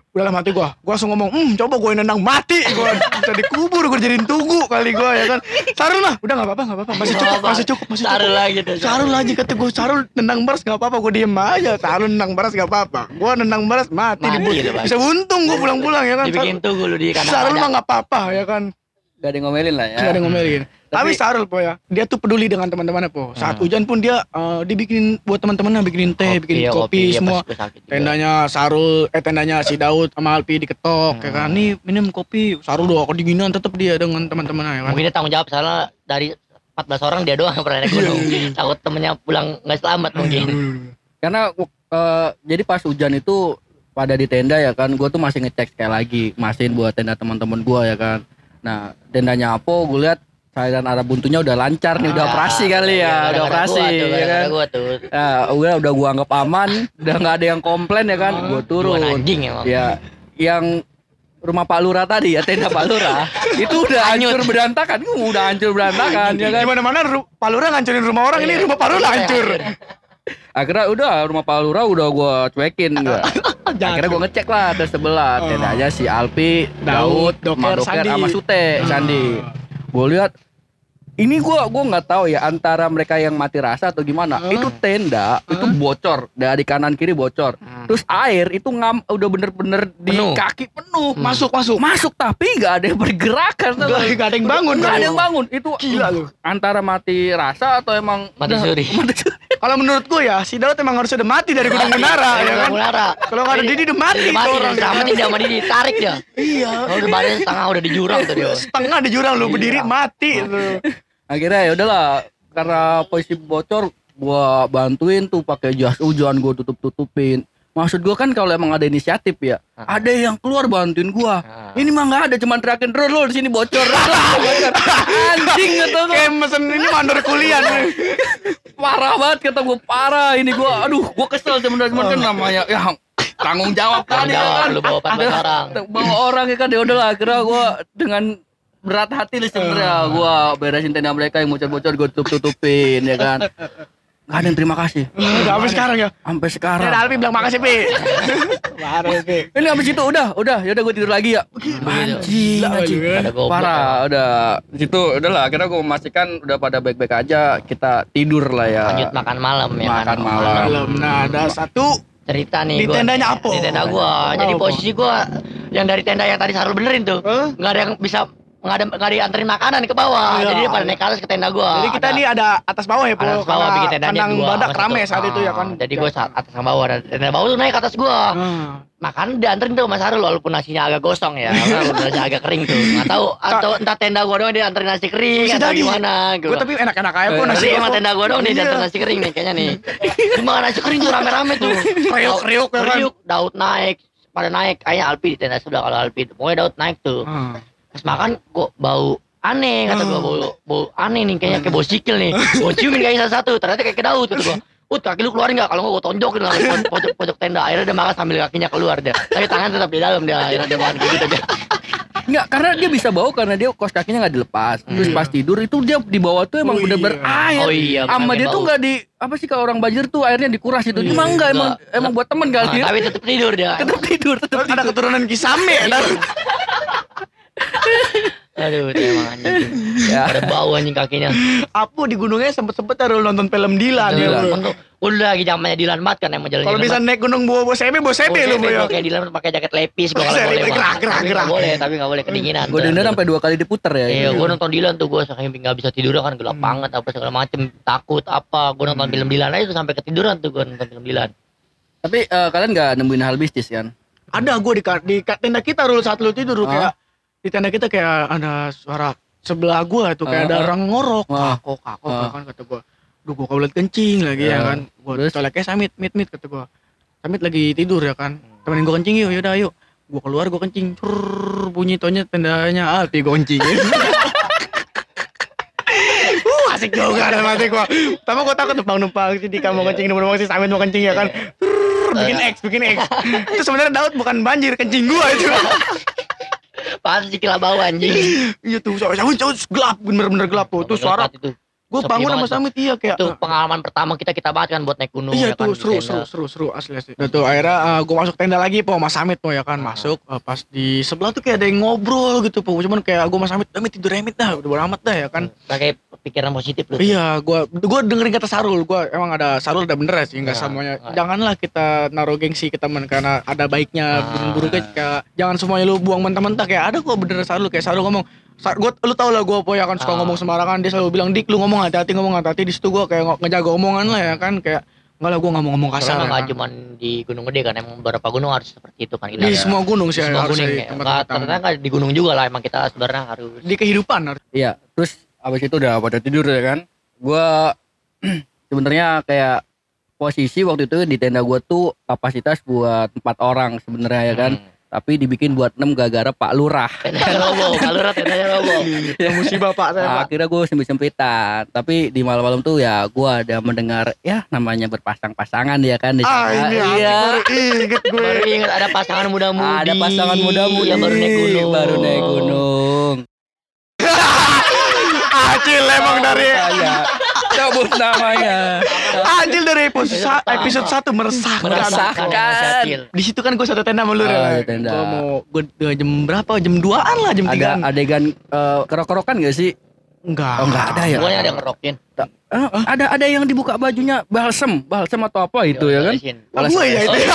Udah dalam hati gua, gua langsung ngomong, hmm coba gua nendang mati, gua bisa dikubur, gua jadiin tugu kali gua ya kan. Sarul mah, udah nggak apa-apa, nggak apa-apa, masih cukup, masih cukup, masih Sarul cukup. lagi tuh. Sarul lagi kata gua, Sarul nendang beras nggak apa-apa, gua diem aja. Sarul nendang beras nggak apa-apa, gua nendang beras mati, Mati gitu, Pak. bisa buntung gua pulang-pulang ya kan. Dibikin tuh lu di. Sarul mah nggak apa-apa ya kan. Gak ada yang ngomelin lah ya. Nggak ada yang ngomelin. Tapi, Sarul po ya, dia tuh peduli dengan teman-temannya po. Saat Hmm. hujan pun dia eh, dibikinin buat teman-temannya bikinin teh, bikinin iya, kopi, iya, semua. pas gua sakit juga. Tendanya Sarul, eh tendanya si Daud sama Alpi diketok ya kan. Nih minum kopi. Sarul doang kedinginan tetap dia dengan teman-temannya ya kan. Mungkin dia tanggung jawab soalnya dari 14 orang dia doang yang [LAUGHS] pernah naik gunung. Iya, Takut temennya pulang nggak selamat mungkin. Karena eh, jadi pas hujan itu pada di tenda ya kan, gue tuh masih ngecek sekali lagi, masihin buat tenda teman-teman gue ya kan. Nah tendanya apa, gue lihat cairan arah buntunya udah lancar nih, udah Ah, operasi kali ya, udah operasi ya kan. Gua tuh. Nah, udah udah gua anggap aman, udah nggak ada yang komplain ya kan, gua turun. anjing. Ya, yang rumah Pak Lurah tadi ya tenda Pak Lurah [LAUGHS] itu udah hancur berantakan, udah hancur berantakan ya kan. Di mana-mana ru- Palura ngancurin rumah orang, ini Iya. rumah Palura hancur. [LAUGHS] Akhirnya udah rumah Pak Lurah udah gua cuekin [LAUGHS] gua. Akhirnya gua ngecek lah ke sebelah Oh. tendanya si Alpi, Daud, Daud, Doker, Sandi. sama Sute, Sandi. Gua lihat ini gua gua nggak tahu ya antara mereka yang mati rasa atau gimana. Hah? Itu tenda itu bocor dari kanan kiri bocor. Terus air itu ngam udah bener-bener di Penuh. kaki penuh. Masuk, masuk. Masuk tapi nggak ada yang bergerakan. Nggak nggak ada yang bangun. Nggak ada yang bangun. Itu Gila lu. antara mati rasa atau emang Mati suri. [LAUGHS] mati suri. Kalau menurut gua ya, si Daud emang harus udah mati dari Gunung Menara ya kan. Menara. Kalau nggak ada Didi udah mati Udah tuh mati orang. dia sama dia sama dia ditarik dia. Iya. Oh, udah badan setengah udah di jurang tuh dia. Setengah di jurang lu berdiri mati tuh. akhirnya ya udahlah karena posisi bocor gua bantuin tuh pakai jas hujan gua tutup tutupin maksud gua kan kalau emang ada inisiatif ya Ah. ada yang keluar bantuin gua Ah. ini mah nggak ada cuman teriakin terus lo di sini bocor Bocor. [LAUGHS] anjing gitu Kayak mesen ini mandor kuliah nih. [LAUGHS] parah banget kata gua parah ini gua aduh gua kesel sebenarnya cuman kan namanya ya tanggung jawab Tanggung tadi ya jawab kan lu bawa 14 orang. [LAUGHS] bawa orang ya kan ya udahlah akhirnya gua dengan berat hati lah sebenarnya gua beresin tenda mereka yang bocor-bocor gua tutup-tutupin ya kan Gak ada yang terima kasih Udah sampai sekarang ya. sampai sekarang Ya Alpi bilang makasih Pi. Parah Pi. ini habis itu udah udah ya udah gue tidur lagi ya anjing anjing parah udah di situ udahlah akhirnya gue memastikan udah pada baik-baik aja kita tidur lah ya Lanjut makan malam ya Makan kan. malam. Malam. Nah, ada satu cerita nih Di gua. tendanya apa? Di tenda gua. Jadi posisi gua yang dari tenda yang tadi Sarul benerin tuh. Hah? nggak ada yang bisa nggak ada nggak dianterin makanan ke bawah. Iya. Jadi dia pada naik ke atas ke tenda gua. Jadi kita Ada- nih ada atas bawah ya, atas bawah Karena bikin tendanya kandang dua. badak rame saat itu ya Ah, kan. Jadi gua saat atas sama bawah dan tenda bawah tuh naik ke atas gua. Ah. Makan dianterin tuh Mas Sarul walaupun nasinya agak gosong ya. [LAUGHS] Walaupun nasinya agak kering tuh. Nggak tahu atau entah tenda gua doang dia anterin nasi kering atau gimana Gue tapi enak-enak aja, Po. Eh, Nasi emang tenda gua doang nih Iya. dianterin nasi kering nih kayaknya nih. Cuma nasi kering tuh rame-rame tuh. Kriuk-kriuk ya kan. Kriuk, Daud naik, pada naik. Kayaknya Alpi di tenda sebelah kalau Alpi. Pokoknya Daud naik tuh. Ah. Pas makan kok bau aneh kata gua Hmm. bau, bau aneh nih kayaknya kayak bau sikil nih. Gua ciumin kayaknya salah satu, ternyata kayak ke Daud kata gua. Ut kaki lu keluarin gak? Kalau nggak gua tonjokin lah pojok, pojok, pojok tenda. Akhirnya dia makan sambil kakinya keluar dia. Tapi tangan tetap di dalam dia. Akhirnya dia makan gitu dia. Enggak, karena dia bisa bau karena dia kos kakinya nggak dilepas. Terus Iya. pas tidur itu dia di bawah tuh emang Oh, bener-bener iya. air. Oh iya. Sama dia tuh bau. nggak di apa sih kalau orang banjir tuh airnya dikuras itu. Iya. Emang enggak emang Enggak. emang buat temen Nah, kali. tapi tetap tidur dia. Tetap tidur, tetap Ada keturunan Kisame dan [LAUGHS] [LAUGHS] Aduh, emang anjing. Ya. Ada bau anjing kakinya. Apu di gunungnya sempet-sempet ada nonton film Dilan ya. Bro. Untuk udah lagi zamannya Dilan banget kan emang jalan Kalau bisa naik gunung bawa bawa sebe, bawa sebe lu, ya. kayak Dilan pakai jaket lepis gua kalau boleh. gerah, gerah, Tapi gerah. nggak boleh, tapi nggak boleh kedinginan. Gue denger sampai dua kali diputer ya. Iya, gue nonton Dilan tuh gue saking nggak bisa tidur kan gelap Hmm. banget apa segala macem takut apa gue nonton film Dilan aja tuh sampai ketiduran tuh gue nonton film Dilan. Tapi eh, kalian nggak nemuin hal mistis kan? Ada gue di, di tenda kita dulu saat lu tidur kayak di tenda kita kayak ada suara sebelah gua tuh kayak Ah, ada orang ngorok Ah. kakok kakok Ah. kan kata gua duh gua kaulat kencing lagi ya Ah. kan gua Terus? coleknya samit mit mit kata gua samit lagi tidur ya kan temenin gua kencing yuk yaudah yuk gua keluar gua kencing Prrrr, bunyi tonya tendanya alpi gua kencingin [LAUGHS] Uh, asik juga dalam hati gua. Pertama gua takut numpang-numpang sih di kamu kencing, numpang si Samit mau kencing ya kan. Prrrr, bikin X, bikin X. Itu sebenarnya Daud bukan banjir, kencing gua itu. [LAUGHS] Pasti kila bau anjing. Iya tuh, jauh gelap, bener-bener gelap tuh. Tuh suara Itu. Gue bangun sama Samit iya kayak Itu pengalaman pertama kita kita banget kan buat naik gunung Iya ya kan, tuh di seru, seru seru seru asli asli. Udah tuh akhirnya gue masuk tenda lagi po mas Samit po ya kan? Masuk Eh, pas di sebelah tuh kayak ada yang ngobrol gitu po cuman kayak gue mas Samit Samit tidur remit dah. Udah bodo amat dah ya kan. Pakai pikiran positif lu. Iya gue gue dengerin kata Sarul. Gue emang ada Sarul udah bener ya sih nggak Nah, semuanya. nah. janganlah kita naruh gengsi ke teman karena ada baiknya Nah. buruk-buruknya kayak jangan semuanya lu buang mentah-mentah. Kayak ada kok bener Sarul. Kayak Sarul ngomong Sa- gua lu tau lah gue po ya kan suka Ah. ngomong sembarangan dia selalu bilang dik lu ngomong hati-hati ngomong hati-hati di situ gue kayak ngejaga omongan lah ya kan kayak enggak lah gue nggak mau ngomong kasar Soalnya ya nggak kan. cuma di Gunung Gede kan, emang beberapa gunung harus seperti itu kan. Kita di ada- semua gunung sih semua harus gunung di ya. Nggak, ternyata nggak di gunung juga lah, emang kita sebenarnya harus. di kehidupan harus Iya, terus abis itu udah pada tidur ya kan. Gua [CLEARS THROAT] sebenarnya kayak posisi waktu itu di tenda gua tuh kapasitas buat empat orang sebenarnya ya kan. Hmm. Tapi dibikin buat enam gara-gara Pak Lurah. Tendanya robo, kalau tendanya robo. [LAUGHS] yang musibah pak saya Nah, pak akhirnya gue sempit-sempitan. Tapi di malam-malam tuh ya gua ada mendengar ya namanya berpasang-pasangan ya kan di ah ini iya. baru inget gue Baru ingat ada pasangan muda-mudi. Ada pasangan muda-mudi Iya, baru naik gunung. Baru naik gunung. [LAUGHS] Acil emang dari cabut namanya. Acil dari episode sa- episode satu meresahkan Meresahkan. Di situ kan gue satu tenda sama lu Ah, ya. di tenda. Gue mau gue gue jam berapa? Jam 2-an lah, jam 3 Ada adegan eh, kerok-kerokan gak sih? Enggak. Oh enggak ada ya. Pokoknya ada yang ngerokin. Eh, ada ada yang dibuka bajunya balsem, balsem atau apa itu ya kan? Olesin. Oh, gue ya itu. [LAUGHS]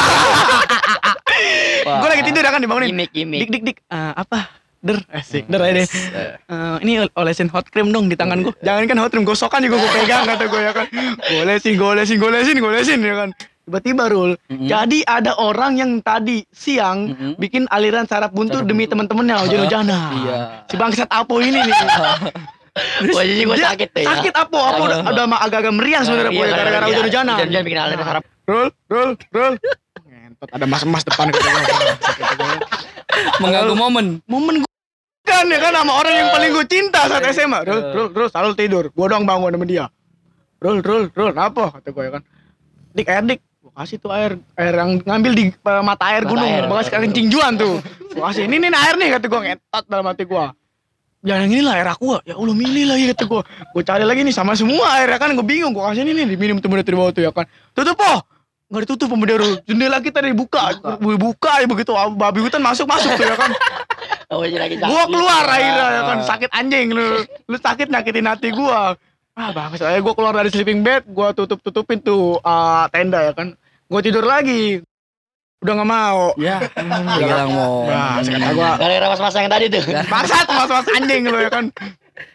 Gue lagi tidur ya kan dibangunin. Gimik, gimik. Dik dik dik. Eh, apa? Der, asik. Der aja deh. Eh, ini olesin hot cream dong di tangan gue. Jangan kan hot cream gosokan juga gue pegang kata gue ya kan. Gue olesin, gue olesin, gue olesin, gue olesin ya kan. Tiba-tiba Rul, jadi ada orang yang tadi siang bikin aliran saraf buntu demi buntu. temen-temennya hujan-hujanan. Iya. Si bangsat Apo ini nih. [LAUGHS] Jadi gue sakit ya. Sakit Apo, Apo udah, udah mah agak-agak meriang sebenarnya Iya, Po, ya, gara-gara hujan-hujanan. Hujan-hujan bikin aliran saraf. Rul, Rul, Rul. Ngentot ada mas-mas depan [LAUGHS] kata gue. Mengganggu momen. Momen gue kan ya kan sama orang yang paling gue cinta saat SMA. Rul, Rul, Rul selalu tidur. Gue doang bangun sama dia. Rul, Rul, Rul, apa? Kata gue ya kan. Dik, air dik. Gue kasih tuh air, air yang ngambil di eh, mata air Mata gunung, air. bekas kencing juan tuh. Gue kasih, ini nih air nih kata gue ngetot dalam hati gue. Ya yang ini lah air aku ya Allah milih lagi kata gue Gue cari lagi nih sama semua air ya kan Gue bingung gue kasih ini nih diminum tuh dari bawah tuh ya kan Tutup po Nggak ditutup Rul. Jendela kita dibuka Dibuka ya begitu babi hutan masuk masuk tuh ya kan Oh, lagi sakit. Gua keluar akhirnya ya kan Ah. sakit anjing lu. Lu sakit nyakitin hati gua. Ah bang, saya gua keluar dari sleeping bed, gua tutup-tutupin tuh ah, tenda ya kan. Gua tidur lagi. Udah nggak mau. Ya, bilang mau. Nah, kata gua Gara-gara mas-mas yang tadi tuh. [LAUGHS] bangsat mas-mas anjing lu ya kan.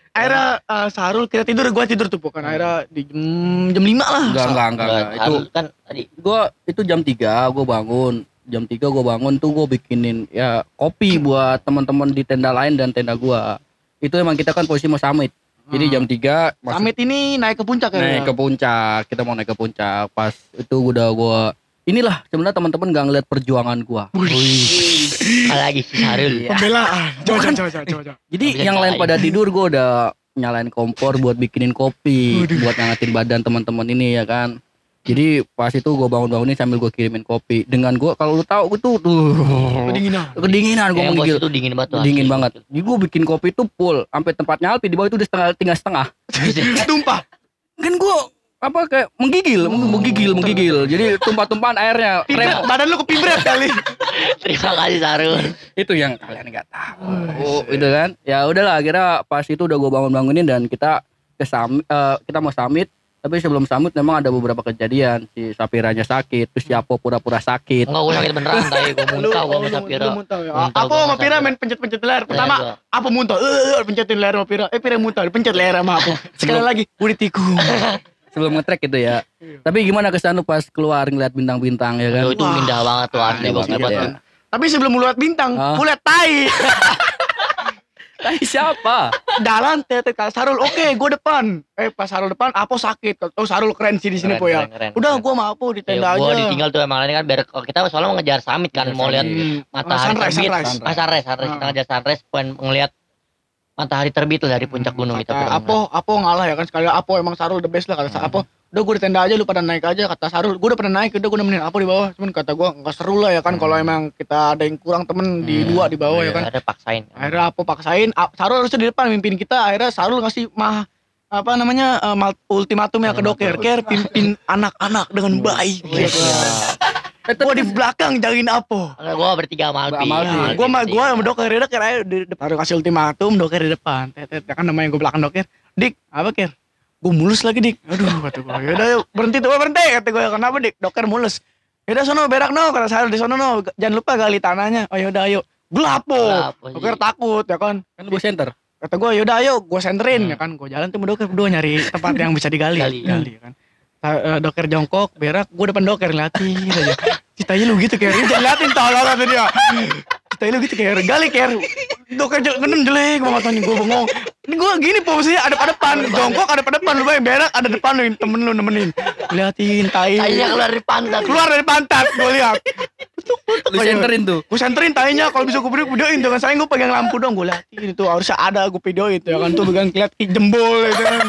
Akhirnya ah, Sarul kira tidur, gua tidur tuh bukan. Akhirnya di jam jam 5 lah. Enggak, enggak, enggak, enggak. Itu Itu kan tadi. gua itu jam 3 gua bangun. Jam 3 gua bangun tuh gua bikinin ya kopi buat teman-teman di tenda lain dan tenda gua. Itu emang kita kan posisi mau summit. Jadi jam 3 masuk Pamit ini naik ke puncak ya. naik ke puncak. Kita mau naik ke puncak. Pas itu udah gua inilah sebenarnya teman-teman gak ngeliat perjuangan gua. Apa lagi si Sarul. Iya. Pembelaan. [LAUGHS] Coba coba coba coba. Jadi yang lain pada tidur gua udah nyalain kompor buat bikinin kopi, Waduh. buat ngangetin badan teman-teman ini ya kan. Jadi pas itu gua bangun-bangunin sambil gua kirimin kopi. Dengan gua kalau lu tahu itu tuh Kedinginan. kedinginan gua Yang bos menggigil. itu dingin banget tuh. Dingin asli. banget. Jadi gua bikin kopi tuh full sampai tempatnya Alpi di bawah itu udah setengah tinggal setengah. [LAUGHS] Tumpah. Kan gua apa kayak menggigil, menggigil, menggigil. Jadi tumpah-tumpahan airnya. Rem- badan lu kepibret kali. [LAUGHS] Terima kasih Sarul. itu yang kalian nggak tahu oh, itu kan ya udahlah akhirnya pas itu udah gue bangun bangunin dan kita ke summit, eh, kita mau summit tapi sebelum summit memang ada beberapa kejadian si Sapiranya sakit terus si Apo pura-pura sakit Enggak gue sakit beneran [LAUGHS] tadi gue muntah gue sama Sapira. Muntah ya. Apa sama Pira Sapira. main pencet-pencet. Pertama Iya, apa muntah? Eh, pencetin layar sama Pira. Eh, Pira muntah, pencet layar sama aku. [LAUGHS] Sekali lagi, gue ditikung. [LAUGHS] sebelum ngetrek gitu ya tapi gimana kesan lu pas keluar ngeliat bintang-bintang ya kan itu indah banget tuh asli banget ya. Tapi sebelum lu lihat bintang, gue liat tai. Tai siapa Jalan tetet Kak Sarul. Oke, gue depan. Eh, pas Sarul depan, Apo sakit. Oh, Sarul keren sih di sini, Po ya. keren, Udah, gue sama Apo di tenda Gue aja. ditinggal tuh emang ini kan biar kalau kita soalnya mau ngejar summit kan mau lihat. Hmm. matahari sunrise, terbit. sunrise. Ah, sunrise, sunrise. Kita Ah. ngejar sunrise pengen ngelihat matahari terbit dari puncak gunung itu. Apo, Apo ngalah ya kan sekali Apo emang Sarul the best lah kata Hmm. Apo. Udah gue di tenda aja lu pada naik aja kata Sarul. Gue udah pernah naik, udah gue nemenin Apo di bawah. Cuman kata gue nggak seru lah ya kan Hmm. kalau emang kita ada yang kurang temen di Hmm. dua di bawah ya kan. Ada paksain. Akhirnya Apo paksain, A- Sarul harusnya di depan mimpin kita. Akhirnya Sarul ngasih mah apa namanya eh, mal- ultimatum ya ke doker ker pimpin anak-anak dengan baik Wih, gitu. Eh, gua di belakang jagain apa gua bertiga sama Alpi. Sama. Alpi gua bertiga. gua sama doker ya doker ayo di depan Baru kasih ultimatum doker di depan ya kan namanya gua belakang doker dik apa ker gua mulus lagi dik. Aduh kata gua. Yaudah yuk berhenti tuh. "Oh, berhenti kata gua. Kenapa dik? Doker mulus. Yaudah sono berak no kata saya di sono no. Jangan lupa gali tanahnya. Oh yaudah ayo gelap po doker iya. takut ya kan? Kan gue center. kata gue yaudah ayo gue senterin Hmm. ya kan? Gue jalan tuh doker berdua nyari tempat yang bisa digali. Gali, gali, ya kan? Eh, doker jongkok berak gue depan doker liatin aja. Citanya lu gitu kayak jangan liatin tolong kata dia lu gitu kayak gali kayak doker jel- ngenen jelek banget matanya gue bengong. Ini gue gini posisinya ada pada depan jongkok ada pada depan lu bayang berak ada depan lu temen lu nemenin. Liatin tai Kayaknya keluar dari pantat. keluar dari pantat gue lihat. Lu centerin tuh. gue senterin tainya kalau bisa gue video videoin dengan saya gue pegang lampu dong gue liatin itu harusnya ada gue videoin itu ya kan tuh pegang lihat jembol itu kan.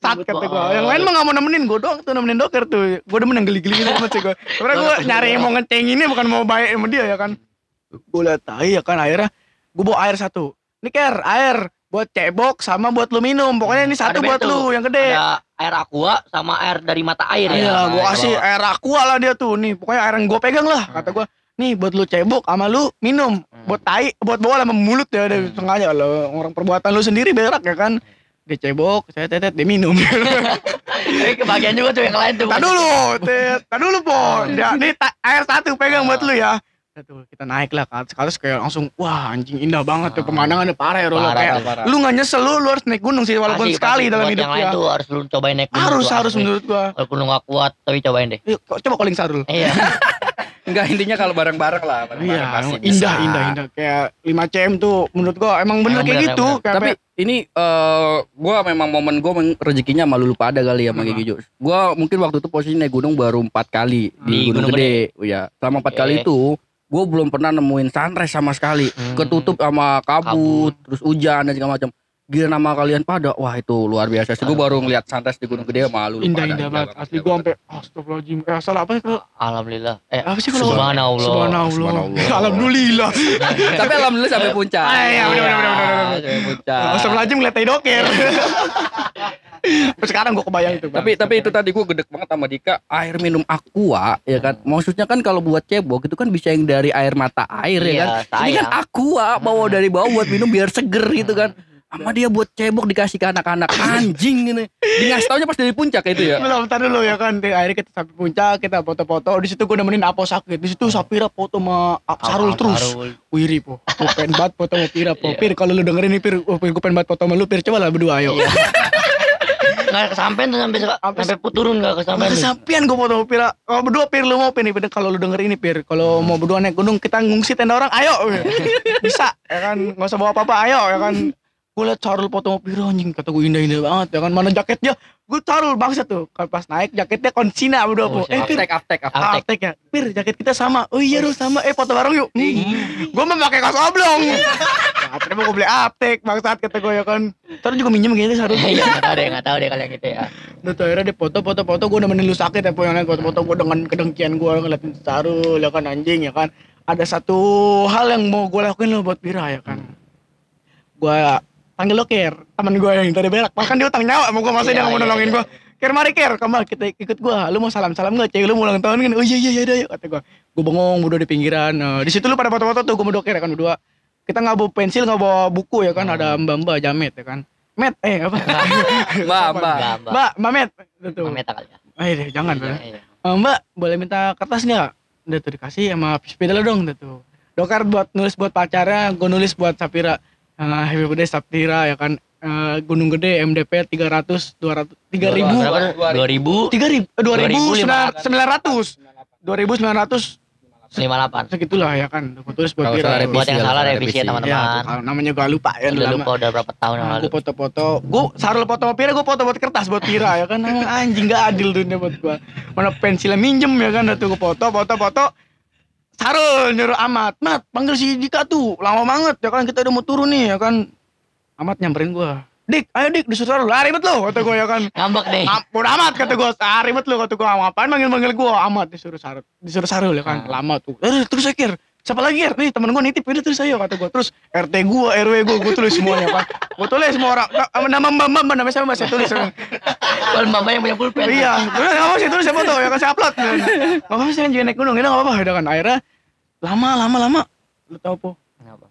Sat kata gue yang lain mah gak mau nemenin gue doang tuh nemenin doker tuh. Gue demen yang geli-geli gitu sih gue sebenernya gue nyari mau ngecenginnya bukan mau baik sama dia ya kan gue liat tai ya kan akhirnya gue bawa air satu ini ker air buat cebok sama buat lu minum pokoknya ini satu Ada buat lu yang gede Ada air aqua sama air dari mata air ya. Iya, Nah, gua kasih air aqua lah dia tuh nih. Pokoknya air yang gua pegang lah, kata gua. Nih buat lu cebok sama lu minum. Hmm. Buat tai, buat bawa sama mulut ya, dia sengaja lo orang perbuatan lu sendiri berak ya kan. Dia cebok, saya tetet, dia minum. [LAUGHS] Tapi kebagian juga tuh yang lain tuh. tak dulu, tak dulu po. Ya, nih ta- air satu pegang buat lu ya. Tuh, kita naik lah ke atas, ke atas kayak langsung wah anjing indah banget tuh pemandangannya parah ya Rolo Parah, kayak parah. lu nggak nyesel lu, lu harus naik gunung sih walaupun Pasti, sekali pasti. dalam hidup yang lain ya tuh harus lu cobain naik gunung harus tuh, harus asli. menurut gua Walaupun lu gak kuat tapi cobain deh. Yuk, coba calling Sarul Iya. [LAUGHS] Enggak intinya kalau bareng-bareng lah. Iya, bareng-bareng pasti emang indah, bisa. indah, indah. Kayak 5 cm tuh menurut gua emang bener Emang kayak bener, gitu. emang Kayak Tapi ini eh gua memang momen gua rezekinya malu lupa ada kali ya sama Hmm. Gigi Jo. Gua mungkin waktu itu posisi naik gunung baru empat kali di, Di Gunung, Gunung Gede. Ya, selama empat kali itu gua belum pernah nemuin sunrise sama sekali. Hmm. Ketutup sama kabut, terus hujan dan segala macam. Gila nama kalian pada, wah itu luar biasa sih. Gua baru ngeliat sunrise di Gunung Gede malu indah, indah banget. Asli gua sampai astagfirullahaladzim. Eh, salah apa itu? Alhamdulillah. Eh, Apa sih kalau Subhanallah. Subhanallah. [LAUGHS] Alhamdulillah. [LAUGHS] Tapi alhamdulillah sampai puncak. Ah, iya, bener, bener, bener, bener, bener. Sampai puncak. Astagfirullahaladzim ngeliat tai doker. [LAUGHS] Tapi [LAUGHS] sekarang gua kebayang itu. Bang. tapi tapi itu tadi gue gedek banget sama Dika air minum aqua ya kan maksudnya kan kalau buat cebok itu kan bisa yang dari air mata air ya Iya, kan ini kan aqua bawa dari bawah buat minum biar seger gitu kan sama dia buat cebok dikasih ke anak-anak anjing ini di ngasih taunya pas dari puncak itu ya Belum, bentar dulu ya kan. Di- Akhirnya kita sampai puncak, kita foto-foto. Di situ gua nemenin Apo sakit. Di situ Sapira foto sama Sarul terus. Wiri po, gue pengen banget foto sama Pira po. Iya. Pir kalau lu dengerin nih Pir, oh, gue pengen banget foto sama lu Pir, coba lah berdua ayo. [LAUGHS] Nggak kesampean tuh sampai Sampai- sampai turun nggak kesampean. tuh. Kesampian gue foto Pira. Kalau berdua Pir lu mau Pir nih, kalau lu denger ini Pir, kalau mau berdua naik gunung kita ngungsi tenda orang, ayo. [LAUGHS] Bisa, ya kan? Gak usah bawa apa-apa, ayo, ya kan? Gue liat Carul foto Pira anjing, kata gue indah-indah banget, ya kan? Mana jaketnya? Gue Carul bangsa tuh, pas naik jaketnya konsina berdua po. Oh, Eh Pir, aftek aftek aftek Aftek. Aptek ya, Pir jaket kita sama. Oh iya Rul sama, eh foto bareng yuk. Hmm. Gue mah pakai kaos oblong. Ya, ternyata gue beli aptek, bangsat kata gue ya kan. Terus juga minjem gitu Sarul. Iya nggak tahu deh nggak tahu deh kalau yang gitu ya. Udah tuh akhirnya dia foto-foto foto gue nemenin lu sakit ya po yang lain foto-foto gue dengan kedengkian gue ngeliatin Sarul ya kan anjing ya kan. Ada satu hal yang mau gue lakuin lo buat Pira ya kan. Gue panggil lo Ker, temen gue yang tadi berak. Bahkan dia utang nyawa sama gue masa dia Iya, nggak mau iya, nolongin iya. gue. Ker mari Ker, kamu kita ikut gue. Lu mau salam-salam nggak? Cewek lu mau ulang tahun kan? Oh iya iya iya iya kata gue. Gue bengong berdua di pinggiran. Nah, di situ lu pada foto-foto tuh gue mau doker ya kan berdua. Kita nggak bawa pensil nggak bawa buku ya kan ada mbak-mbak jamet ya kan. Met, eh apa? mbak mbak [LAUGHS] Mbak. Mbak, Mbak Met. Itu. Mameta kali ya. Eh deh, jangan. Iya, Mbak. iya. Eh, Mbak, boleh minta kertas nggak? Udah tuh dikasih sama sepeda lo dong, udah tuh. Dokar buat nulis buat pacarnya, gue nulis buat Sapira. Eh, happy birthday Sapira ya kan. Eh, Gunung Gede MDP 300 200 3000 Berapa? Dua ribu 3000 eh, 2.900. 2900 2900 lima delapan. segitulah ya kan. Gue tulis buat salah Buat yang salah revisi. ya Ya, teman-teman. kalau namanya gue lupa ya Udah lama. lupa udah berapa tahun yang lalu. Gue foto-foto, gue sarul foto sama Pira, gue foto buat kertas buat Pira ya kan. Emang anjing gak adil tuh dia buat gue. Mana pensilnya minjem ya kan, tuh gue foto, foto, foto. Sarul nyuruh Amat, Mat panggil si Dika tuh, lama banget ya kan kita udah mau turun nih ya kan. Amat nyamperin gue. Dik, ayo Dik, disuruh Sarul, ah ribet lo, kata gue ya kan. Ngambek deh. Bodo amat kata gue, ah ribet lo kata gue, ngapain manggil-manggil gue, amat disuruh Sarul, disuruh Sarul ya kan, Ah. lama tuh. Eh, terus saya kira, siapa lagi R? Nih temen gue nitip ini tulis ayo kata gue. Terus RT gue, RW gue, gue tulis semuanya kan. Gue tulis semua orang, nama mbak mbak mbak nama siapa mbak saya tulis. Kalau mama yang punya pulpen. iya, udah nggak apa sih tulis siapa ya kan saya upload. Nggak apa sih kan juga naik gunung, ini nggak apa-apa. Udah kan akhirnya lama lama lama. Lu tau po? Kenapa?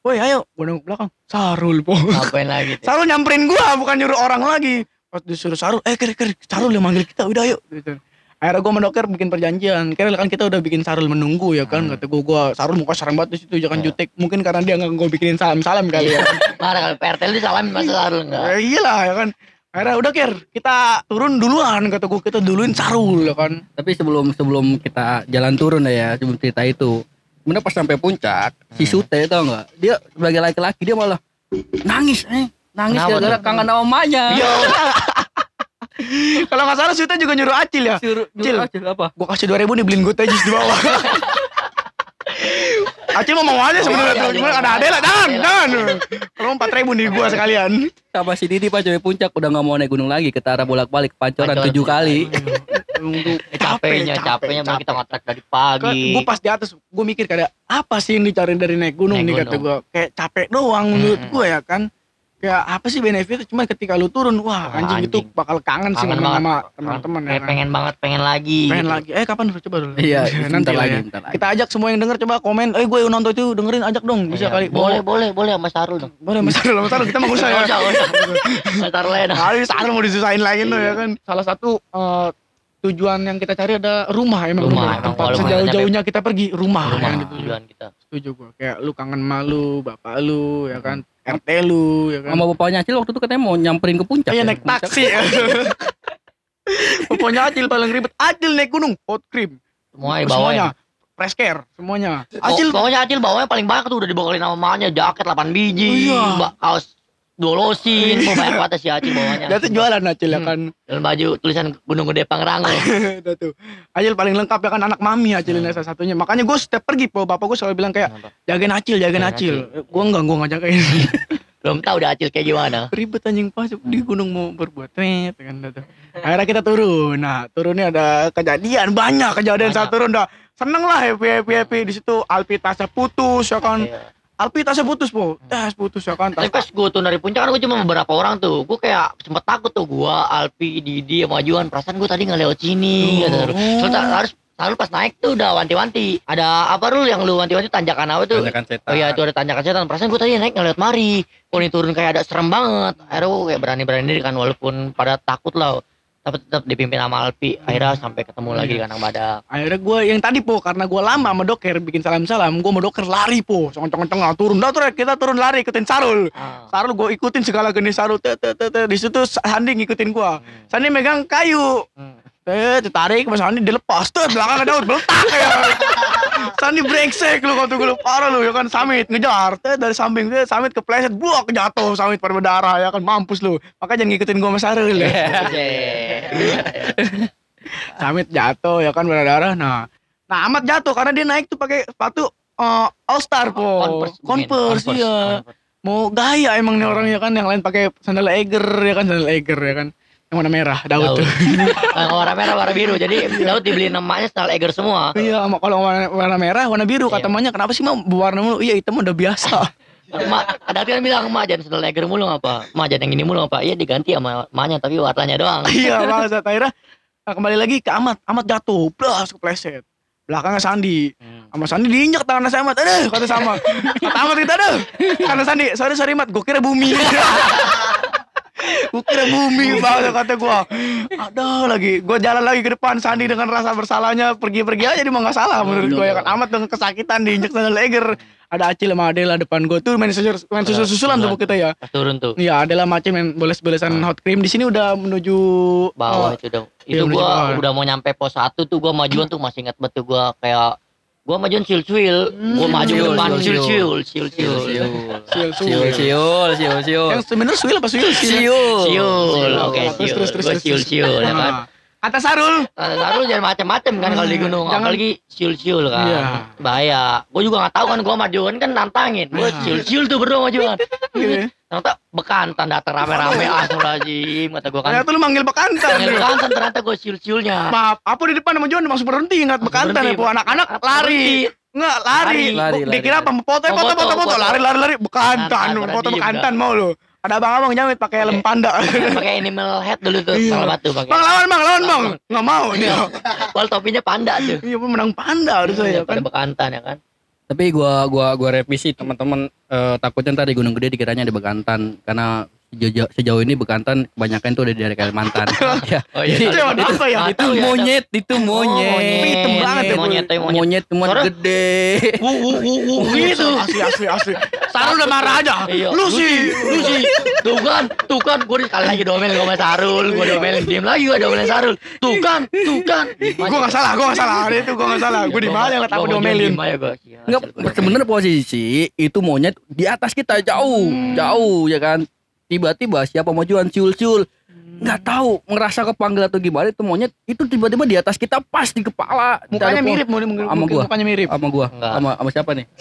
Woi ayo, gue nengok belakang. Sarul po. Ngapain lagi? Sarul nyamperin gua bukan nyuruh orang lagi. Pas disuruh Sarul, eh kira kira Sarul yang manggil kita, udah ayo. Gitu. Akhirnya gua sama Doker bikin perjanjian. Kira kan kita udah bikin Sarul menunggu ya kan. Kata gua, gua Sarul muka serem banget di situ, jangan Iya. jutek. Mungkin karena dia nggak gua bikinin salam-salam kali ya. [LAUGHS] Marah kalau PRT lu disalamin masa Sarul enggak? Eh, iyalah ya kan. Akhirnya udah Ker, kita turun duluan kata gua kita duluin Sarul ya kan. Tapi sebelum sebelum kita jalan turun ya, sebelum cerita itu, kemudian pas sampai puncak, si Hmm. Sute tau nggak? Dia sebagai laki-laki dia malah nangis, eh, nangis gara-gara kangen sama emaknya. [LAUGHS] [LAUGHS] Kalau nggak salah Suta juga nyuruh Acil ya. Suruh, nyuruh Acil apa? Gua kasih 2000 nih beliin gue teh jus di bawah. [LAUGHS] Acil mau mau aja sebenarnya tuh, cuma iya, ada. Adela, jangan, jangan. Kalau empat ribu nih gua sekalian. Sama si Didi pas sampai puncak udah nggak mau naik gunung lagi, ketara bolak-balik pancoran Pancoran tujuh tujuh kali. [LAUGHS] Emang tuh Eh, capeknya, capeknya mau kita ngontrak dari pagi. Gue pas di atas, gue mikir kayak apa sih yang dicari dari naik gunung Naik nih kata gue. Kayak capek doang menurut gue ya kan. Kayak apa sih benefitnya? Cuma ketika lu turun, wah Wah, anjing, itu anjing. bakal kangen, sih Kangen sama banget. teman-teman ya Kayak kan. pengen banget, pengen lagi. Pengen gitu. lagi. Eh kapan coba dulu. Iya, [LAUGHS] nanti lagi, ya. bentar lagi. Kita ajak semua yang denger coba komen. Eh gue nonton itu dengerin ajak dong. Bisa Iya, kali. Boleh, boleh, boleh sama Sarul dong. Boleh Mas Sarul, Mas Sarul kita mau usah ya. [LAUGHS] [LAUGHS] Sama Sarul dah. Kali Sarul mau disusahin lagi tuh ya kan. Salah satu eh, tujuan yang kita cari ada rumah emang Rumah, rumah, emang tempat sejauh-jauhnya kita pergi rumah, Rumah yang dituju. tujuan kita. setuju gua kayak lu kangen malu bapak lu ya kan RT lu ya kan Sama bapaknya Acil waktu itu katanya mau nyamperin ke puncak. Iya ya. naik taksi [LAUGHS] pokoknya Acil paling ribet Acil naik gunung hot cream Semuanya dibawain. fresh care semuanya Acil Acil pokoknya Acil bawanya paling banyak tuh udah dibawain sama mamanya jaket 8 biji, Iya. ba- kaos dolosin, mau banyak banget si Acil bawanya. dia tuh jualan Acil ya Hmm. kan Dan baju tulisan Gunung Gede Pangrango. [LAUGHS] Itu tuh Acil paling lengkap ya kan anak mami Acil ini salah satunya makanya gue setiap pergi po bapak gue selalu bilang kayak jagain Acil jagain Jagain Acil gue enggak gue enggak jagain Belum tahu udah Acil kayak gimana. ribet anjing pas di gunung mau berbuat net kan tuh. Akhirnya kita turun. Nah, turunnya ada kejadian banyak kejadian saat Banyak. turun dah. Seneng lah happy happy happy di situ Alpi tasnya putus ya kan. Iya. Alpi tasnya putus po. Tas putus ya kan. Tas Tapi pas gue turun dari puncak kan gue cuma beberapa orang tuh. Gue kayak sempet takut tuh gue, Alpi, Didi, sama Juan. Perasaan gue tadi nggak lewat sini. Oh. Soalnya harus selalu pas naik tuh udah wanti-wanti. Ada apa Rul yang lu wanti-wanti tanjakan apa tuh? Tanjakan setan. Oh iya itu ada tanjakan setan. Perasaan gue tadi naik nggak lewat mari. Kalau ini turun kayak ada serem banget. Akhirnya gue kayak berani-berani kan walaupun pada takut lah. Tapi tetap dipimpin sama Alpi. Akhirnya sampai ketemu lagi di kandang badak. Akhirnya gue yang tadi po karena gue lama sama doker bikin salam-salam, gue sama doker lari po, congcong-congcong lah, turun dah turun kita turun lari ikutin Sarul. Ah. Sarul gue ikutin segala jenis Sarul, te, te, te, te. di situ Sandi ngikutin gue. Hmm. Sandi megang kayu, Hmm. Eh, ditarik Mas Sandi dilepas tuh belakang Daud beletak ya. [LAUGHS] Sandi brengsek lu kata gue parah lu ya kan Samit. Ngejar tuh dari samping tuh Samit kepleset buak jatuh Samit pada berdarah ya kan mampus lu. Makanya jangan ngikutin gua sama Sarul ya. [LAUGHS] Samit jatuh ya kan berdarah nah nah amat jatuh karena dia naik tuh pakai sepatu eh, All Star po. Converse. Converse iya. Converse. mau gaya emang nih orangnya kan yang lain pakai sandal Eger ya kan sandal Eger ya kan yang warna merah Daud, Daud. [LAUGHS] tuh Nah, warna merah, warna biru. Jadi Daud dibeliin emaknya style Eger semua. Iya, sama kalau warna, warna merah, warna biru kata Iya. emaknya kenapa sih mau warna mulu? Iya, hitam udah biasa. [LAUGHS] Emak, ada kan bilang emak jangan style Eger mulu apa? Emak jangan yang ini mulu apa? Iya diganti sama emaknya tapi warnanya doang. [LAUGHS] iya, bangsat akhirnya nah, kembali lagi ke Amat. Amat jatuh, blas kepleset. Belakangnya Sandi. Hmm. Sama Sandi diinjak tangannya si Amat. Aduh, kata sama. Kata Amat kita aduh. Karena Sandi, sorry sorry Mat, gue kira bumi. Gue kira bumi banget kata gue. Aduh lagi, gue jalan lagi ke depan Sandi dengan rasa bersalahnya pergi-pergi aja dia mah nggak salah menurut gue ya kan. Amat dengan kesakitan diinjak sandal Eger. Ada Acil sama Adela depan gue tuh main susul main susul susulan tuh kita ya. Turun tuh Iya, adalah macam yang boles-bolesan hot cream di sini udah menuju bawah oh, itu udah. iya, Itu bawah. udah mau nyampe pos 1 tuh gua majuan tuh masih ingat betul gua kayak gua majuan sil-sil. Gua Hmm. maju ke depan siul, sil-sil, sil-sil. siul, Siul, siul, siul, siul. Yang sebenarnya suil apa suil? Siul. Siul, oke Terus, siul. terus, terus, Gua terus, siul-siul ya kan. Nah, Kata Sarul, Nah, Taruh jangan macam-macam kan kalau di gunung, Jangan- apalagi siul-siul kan. Iya. Bahaya. Gue juga nggak tahu kan gue majuan kan nantangin. Gue Nah. siul-siul tuh berdua majuan. Iya. Ternyata bekantan datang rame-rame astagfirullahaladzim kata gue kan. ternyata lu manggil bekantan. Panggil bekantan ternyata gue siul-siulnya. Maaf, apa di depan sama Juan langsung berhenti ingat bekantan ya, po anak-anak lari. Enggak, lari. Lari, lari, Dikira lari. apa? Foto, foto, foto, lari, lari, lari. Bekantan, foto bekantan mau lu. Ada abang-abang jamit pakai helm panda. [LAUGHS] pakai animal head dulu tuh Iya. batu pakai Bang lawan bang, lawan bang. Nggak mau dia. Wal topinya panda tuh Iya, menang panda harus saya pada kan. bekantan ya kan Tapi gua gua gua revisi teman-teman. Eh, takutnya ntar di Gunung Gede dikiranya di Bekantan karena sejauh, sejauh ini Bekantan kebanyakan tuh udah dari Kalimantan. [LAUGHS] ya. oh iya Itu apa ya? Itu tahu ya, monyet, itu monyet. monyet. Hitam banget ya, monyet monyet Monyet cuma Suara- gede. wuh wuh wuh wuh gitu Asli, asli, asli. Sarul udah marah aja. Lu sih. lu sih tuh kan tuh kan gue sekali lagi domelin sama Sarul gue domelin diem lagi gue domelin Sarul tuh kan tuh kan Gue gak salah, gue gak salah. Hari itu gue gak salah. Gue di mana yang takut diomelin. Enggak, sebenarnya posisi itu monyet di atas kita jauh, jauh ya kan. Tiba-tiba siapa mau jualan ciul-ciul nggak tahu ngerasa kepanggil atau gimana itu monyet itu tiba-tiba di atas kita pas di kepala. Mukanya mirip, mungkin Sama gua. mukanya mirip. sama gua sama sama siapa nih? [LAUGHS]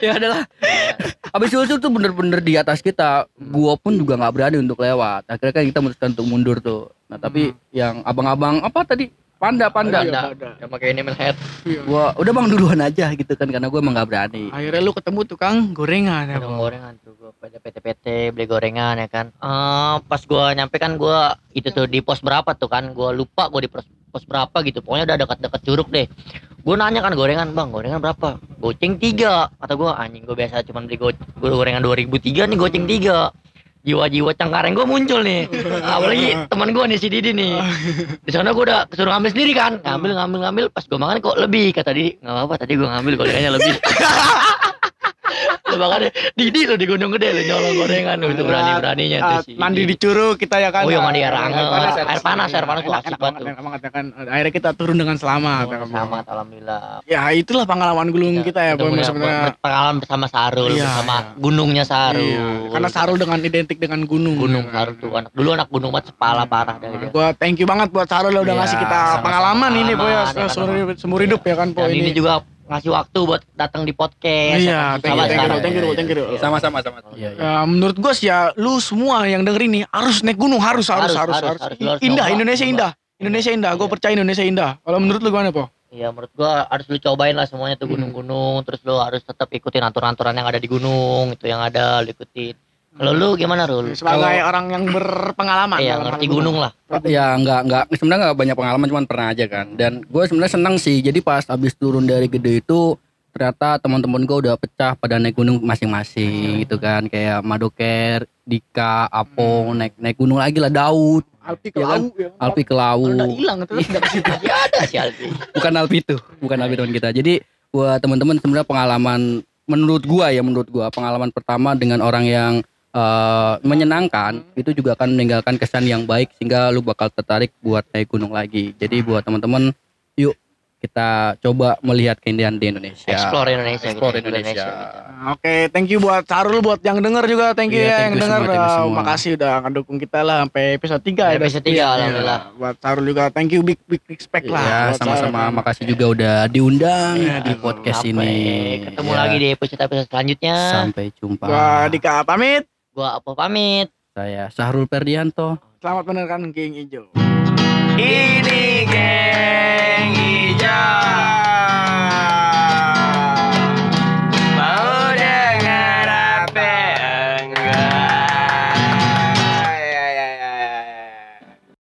Ya adalah habis ciul-ciul tuh bener-bener di atas kita gua pun juga nggak berani untuk lewat. Akhirnya kan kita memutuskan untuk mundur tuh. Nah tapi yang abang-abang apa tadi panda panda. Iya. Panda. Yang pakai animal head. Gua udah bang duluan aja gitu kan karena gua emang nggak berani. Akhirnya lu ketemu tukang gorengan ya. Bang. gorengan tuh gue pada PT-PT beli gorengan ya kan. Eh pas gue nyampe kan gue itu tuh di pos berapa tuh kan gue lupa gue di pos, pos berapa gitu. Pokoknya udah dekat-dekat curug deh. Gue nanya kan gorengan bang gorengan berapa? Goceng tiga kata gue anjing gue biasa cuma beli go, gua gorengan 2003 nih goceng tiga jiwa-jiwa cengkareng gue muncul nih. [LAUGHS] Apalagi teman gue nih si Didi nih. Di sana gue udah kesuruh ngambil sendiri kan. Ngambil ngambil ngambil. Pas gue makan kok lebih kata Didi. Nggak apa-apa tadi gue ngambil gorengannya lebih [LAUGHS] Lu makanya Didi lo di Gunung Gede lo nyolong gorengan itu berani beraninya tuh Ah, sih mandi di curug kita ya kan. Oh iya, mandi air hangat. Air panas, air panas tuh Enak, asik banget tuh. enak kan. Akhirnya kita turun dengan selamat. ya kan. Selamat alhamdulillah Ya itulah pengalaman gulung kita ya. Ketemu Sebenarnya. pengalaman bersama Sarul Iya, sama iya. gunungnya Sarul Iya, karena Sarul dengan identik dengan gunung. gunung ya kan. Sarul tuh anak dulu anak gunung banget sepala parah dah dia. Gua thank you banget buat Sarul udah Iya, ngasih kita pengalaman ini po ya seumur hidup, ya kan ini ini. juga ngasih waktu buat datang di podcast. Iya, thank you, sama thank you, thank you, thank you. Iya. sama-sama sama iya, iya. Ya, menurut gua sih ya lu semua yang denger ini harus naik gunung harus harus Harus, harus harus, harus. harus. Indah Indonesia indah. Indonesia indah, gue percaya Indonesia indah. Kalau menurut lu gimana po? Iya menurut gua harus lu cobain lah semuanya tuh Hmm. gunung-gunung terus lu harus tetap ikutin aturan-aturan yang ada di gunung itu yang ada lu ikutin. Kalau lu gimana Rul? Sebagai orang yang berpengalaman. Iya ngerti gunung. lah. ya nggak nggak sebenarnya nggak banyak pengalaman cuman pernah aja kan dan gue sebenarnya senang sih jadi pas habis turun dari gede itu ternyata teman-teman gue udah pecah pada naik gunung masing-masing gitu kan kayak Madoker, Dika, Apong naik naik gunung lagi lah Daud, Alpi ke Iya kan? Lau, ya. Alpi ke Lawu. udah hilang terus nggak ke situ. Ya ada sih Alfi. [LAUGHS] bukan Alpi itu, bukan Alpi teman kita. Jadi buat teman-teman sebenarnya pengalaman menurut gua ya menurut gua pengalaman pertama dengan orang yang eh, menyenangkan itu juga akan meninggalkan kesan yang baik sehingga lu bakal tertarik buat naik gunung lagi. Jadi buat teman-teman yuk kita coba melihat keindahan di Indonesia. Explore Indonesia. Explore gitu, Indonesia. Nah, Oke, thank you buat Sarul buat yang denger juga, thank you Iya, ya thank yang you denger. semua, Uh, semua. makasih udah ngedukung kita lah sampai episode 3 ya. Episode tiga, Iya, alhamdulillah. Buat Sarul juga thank you big big respect lah. Ya, sama-sama makasih juga udah diundang Iya, di podcast Sampai ini. ketemu Ya, lagi di episode-episode selanjutnya. Sampai jumpa. Gua Dika pamit. Gua apa pamit. Saya Sahrul Perdianto. Selamat menerkan King Ijo. Ini Geng Ijo.